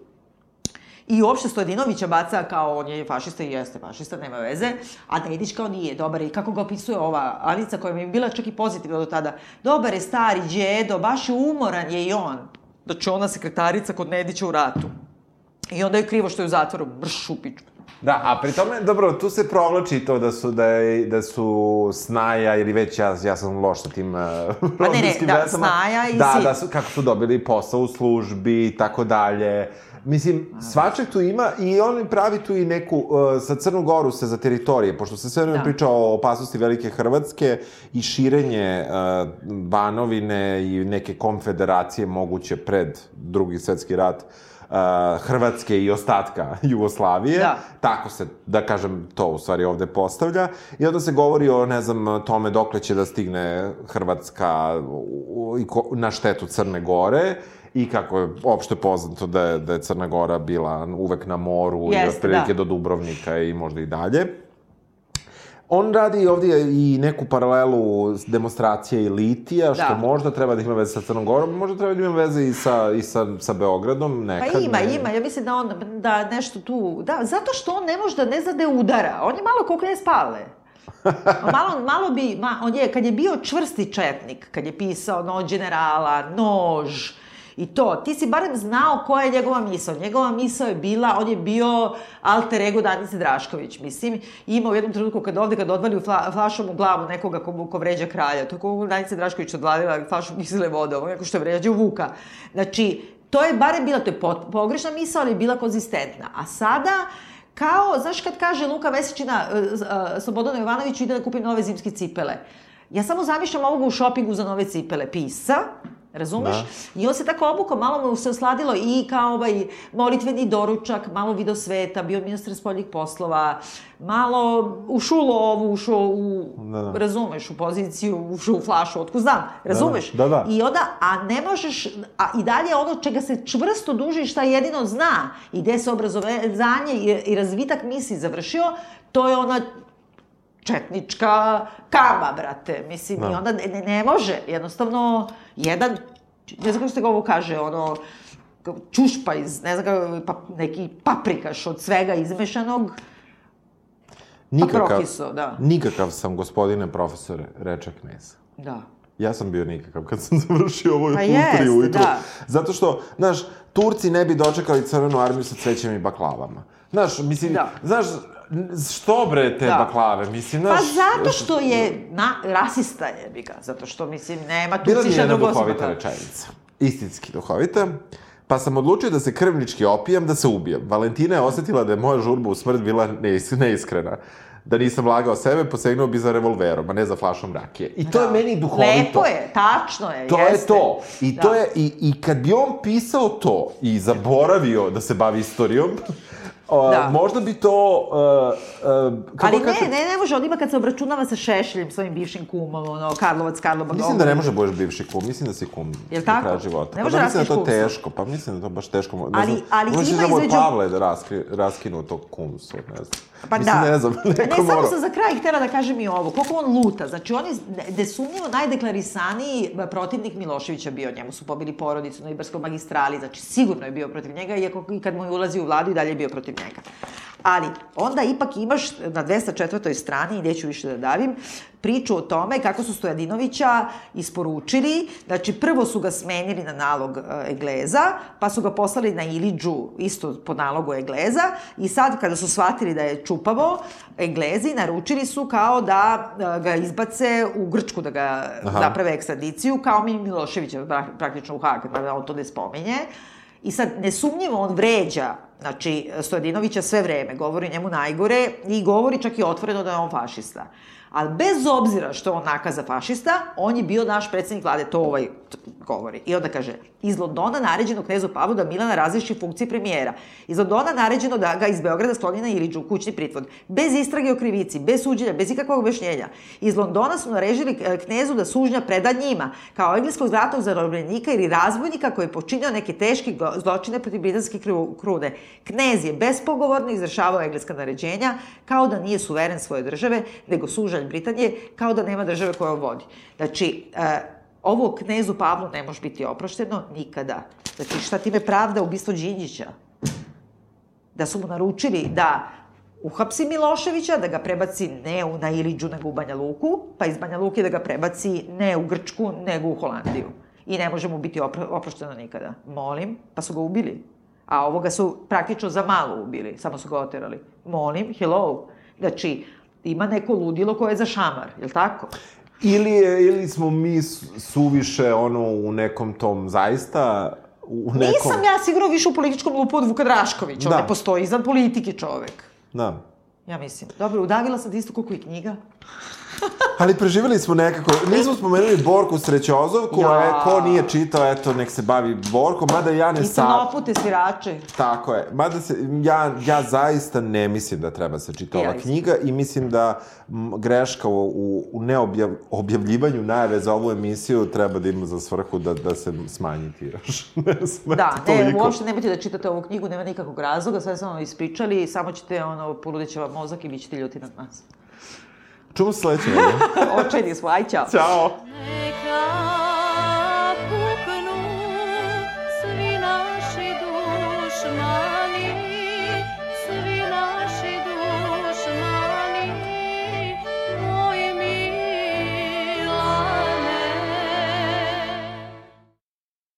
I uopšte Stojedinovića baca kao on je fašista i jeste fašista, nema veze, a Nedić kao nije dobar i kako ga opisuje ova Anica koja mi je bila čak i pozitivna do tada. Dobar je stari džedo, baš je umoran je i on. Znači ona sekretarica kod Nedića u ratu. I onda je krivo što je u zatvoru, brš u. Da, a pri tome, dobro, tu se provlači to da su, da, je, da su Snaja, ili već ja, ja sam loš sa tim uh, Pa ne, ne, rodbinskim da, vezama. Snaja i Da, Sin. da su, kako su dobili posao u službi i tako dalje. Mislim, svačeg tu ima i on pravi tu i neku, uh, sa Crnu Goru se za teritorije, pošto se sve vreme Da. priča o opasnosti Velike Hrvatske i širenje uh, Banovine i neke konfederacije moguće pred drugi svetski rat uh, Hrvatske i ostatka *laughs* Jugoslavije. Da. Tako se, da kažem, to u stvari ovde postavlja. I onda se govori o, ne znam, tome dokle će da stigne Hrvatska i na štetu Crne Gore i kako je opšte poznato da je, da je Crna Gora bila uvek na moru i Jeste, otprilike da. do Dubrovnika i možda i dalje. On radi ovdje i neku paralelu demonstracije i litija, što Da. možda treba da ima veze sa Crnom Gorom, možda treba da ima veze i sa, i sa, sa Beogradom, Pa nekad. ima, ne. ima. Ja mislim da on, da nešto tu... Da, zato što on ne može da ne zna da udara. On je malo kao knjez Pavle. A *laughs* malo, malo bi, ma, on je, kad je bio čvrsti četnik, kad je pisao Noć generala, Nož, i to, ti si barem znao koja je njegova misao. Njegova misao je bila, on je bio alter ego Danice Drašković, mislim, i imao u jednom trenutku kad ovde, kad odvali fla, flašom u glavu nekoga ko, ko vređa kralja, to kao Danice Drašković odvalila flašom kisele vode, ovo neko što je vređao Vuka. Znači, to je barem bila, to je pot, pogrešna misao, ali je bila konzistentna. A sada, kao, znaš kad kaže Luka Mesečina uh, uh, Slobodanu Jovanoviću ide da kupim nove zimske cipele. Ja samo zamišljam ovoga u šopingu za nove cipele. Pisa, razumeš? Da. I on se tako obukao, malo mu se osladilo i kao ovaj molitveni doručak, malo video sveta, bio ministar spoljnih poslova, malo ušao u lovu, ušao u, Da, da. razumeš, u poziciju, ušao u flašu, otko znam, razumeš? Da, da. I onda, a ne možeš, a i dalje ono čega se čvrsto duži, šta jedino zna i gde se obrazovanje i, i razvitak misli završio, to je ona četnička kama, brate. Mislim, Da. i onda ne, ne, ne može. Jednostavno, jedan, ne znam kako se ga ovo kaže, ono, čušpa iz, ne znam kako, pa, neki paprikaš od svega izmešanog, Nikakav, prokiso, da. nikakav sam, gospodine profesore, reče knez. da. Ja sam bio nikakav kad sam *laughs* završio ovo Pa u tri ujutru. da. Zato što, znaš, Turci ne bi dočekali crvenu armiju sa cvećem i baklavama. Znaš, mislim, Da. znaš, što bre te Da. baklave, mislim, Pa znaš... zato što je na, rasista je, bi ga. Zato što, mislim, nema tu Bila mi je jedna drugo. rečenica. Istinski duhovita. Pa sam odlučio da se krvnički opijem, da se ubijem. Valentina je osetila da je moja žurba u smrt bila neis- neiskrena. da nisam lagao sebe, posegnuo bi za revolverom, a ne za flašom rakije. I to je meni duhovito. Lepo je, tačno je, To jeste. je to. I Da. to je, i, i kad bi on pisao to i zaboravio da se bavi istorijom, o, Da. možda bi to... Uh, uh, kako Ali ne, kažem, ne, ne može, on ima kad se obračunava sa Šešeljem, svojim bivšim kumom, ono, Karlovac, Karlo Bagdoglu. Mislim da ne može da budeš bivši kum, mislim da si kum Jel do tako? kraja života. Ne pa može da mislim da to kumstvo. teško, pa mislim da to baš teško. Ne Ali- znam, ali ima da mu između- Pavle da raskri, raskinuo to kumstvo, ne znam. Pa mislim, da. ne znam, *laughs* neko ne, samo sam za kraj htjela da kažem i ovo. Koliko on luta. Znači, on je desumnjivo najdeklarisaniji protivnik Miloševića bio. Njemu su pobili porodicu na Ibarskoj magistrali. Znači, sigurno je bio protiv njega, iako i kad mu je ulazi u vladu i dalje je bio protiv njega. Ali, onda ipak imaš na 204. strani, i neću više da davim, priču o tome kako su Stojadinovića isporučili, znači prvo su ga smenili na nalog Egleza, pa su ga poslali na Iliđu isto po nalogu Egleza i sad kada su shvatili da je čupavo, Eglezi naručili su kao da e, ga izbace u Grčku, da ga Aha. naprave ekstradiciju, kao mi Miloševića pra- praktično u Hag, mada on to ne spominje. I sad, nesumnjivo, on vređa, znači, Stojadinovića sve vreme, govori njemu najgore i govori čak i otvoreno da je on fašista. Ali bez obzira što on nakaza fašista, on je bio naš predsednik vlade, to ovaj govori. I onda kaže, iz Londona naređeno knezu Pavlu da Milana razreši funkciji premijera. Iz Londona naređeno da ga iz Beograda skloni na Iliđu, kućni pritvod. Bez istrage o krivici, bez suđenja, bez ikakvog objašnjenja. Iz Londona su narežili e, knezu da sužnja preda njima, kao engleskog zlatog zarobljenika ili razbojnika koji je počinio neke teške zločine protiv britanske kru- krune. Knez je bespogovorno izvršavao engleska naređenja, kao da nije suveren svoje države, nego sužalj Britanije, kao da nema države koja on vodi. Znači, e, ovo knezu Pavlu ne može biti oprošteno nikada. Znači, šta time pravda ubistvo Đinđića? Da su mu naručili da uhapsi Miloševića, da ga prebaci ne u, na Iliđu, nego u Banja Luku, pa iz Banja Luke da ga prebaci ne u Grčku, nego u Holandiju. I ne može mu biti opro, oprošteno nikada. Molim, pa su ga ubili. A ovoga su praktično za malo ubili, samo su ga oterali. Molim, hello. Znači, ima neko ludilo koje je za šamar, je li tako? Ili, ili smo mi su- suviše ono u nekom tom zaista u nekom... Nisam ja sigurno više u političkom lupu od Vuka Draškovića. On Da. ne postoji izvan politike čovek. Da. Ja mislim. Dobro, udavila sam ti isto koliko i knjiga. Ali preživjeli smo nekako, nismo spomenuli Borku Srećozovku, Ja. a ko nije čitao, eto, nek se bavi Borkom, mada ja ne I sam... crnopute svirače. Tako je. Mada se, ja, ja zaista ne mislim da treba se čita ova knjiga i mislim da greška u, u, neobjavljivanju najave za ovu emisiju treba da ima za svrhu da, da se smanji tiraž. *laughs* ne znam, Da, ne, toliko. uopšte nemojte da čitate ovu knjigu, nema nikakvog razloga, sve smo vam ispričali, samo ćete, ono, poludeće vam mozak i bit ćete ljuti nad nas. Se sledeće. *laughs* Očajni smo, aj ćao. Ćao!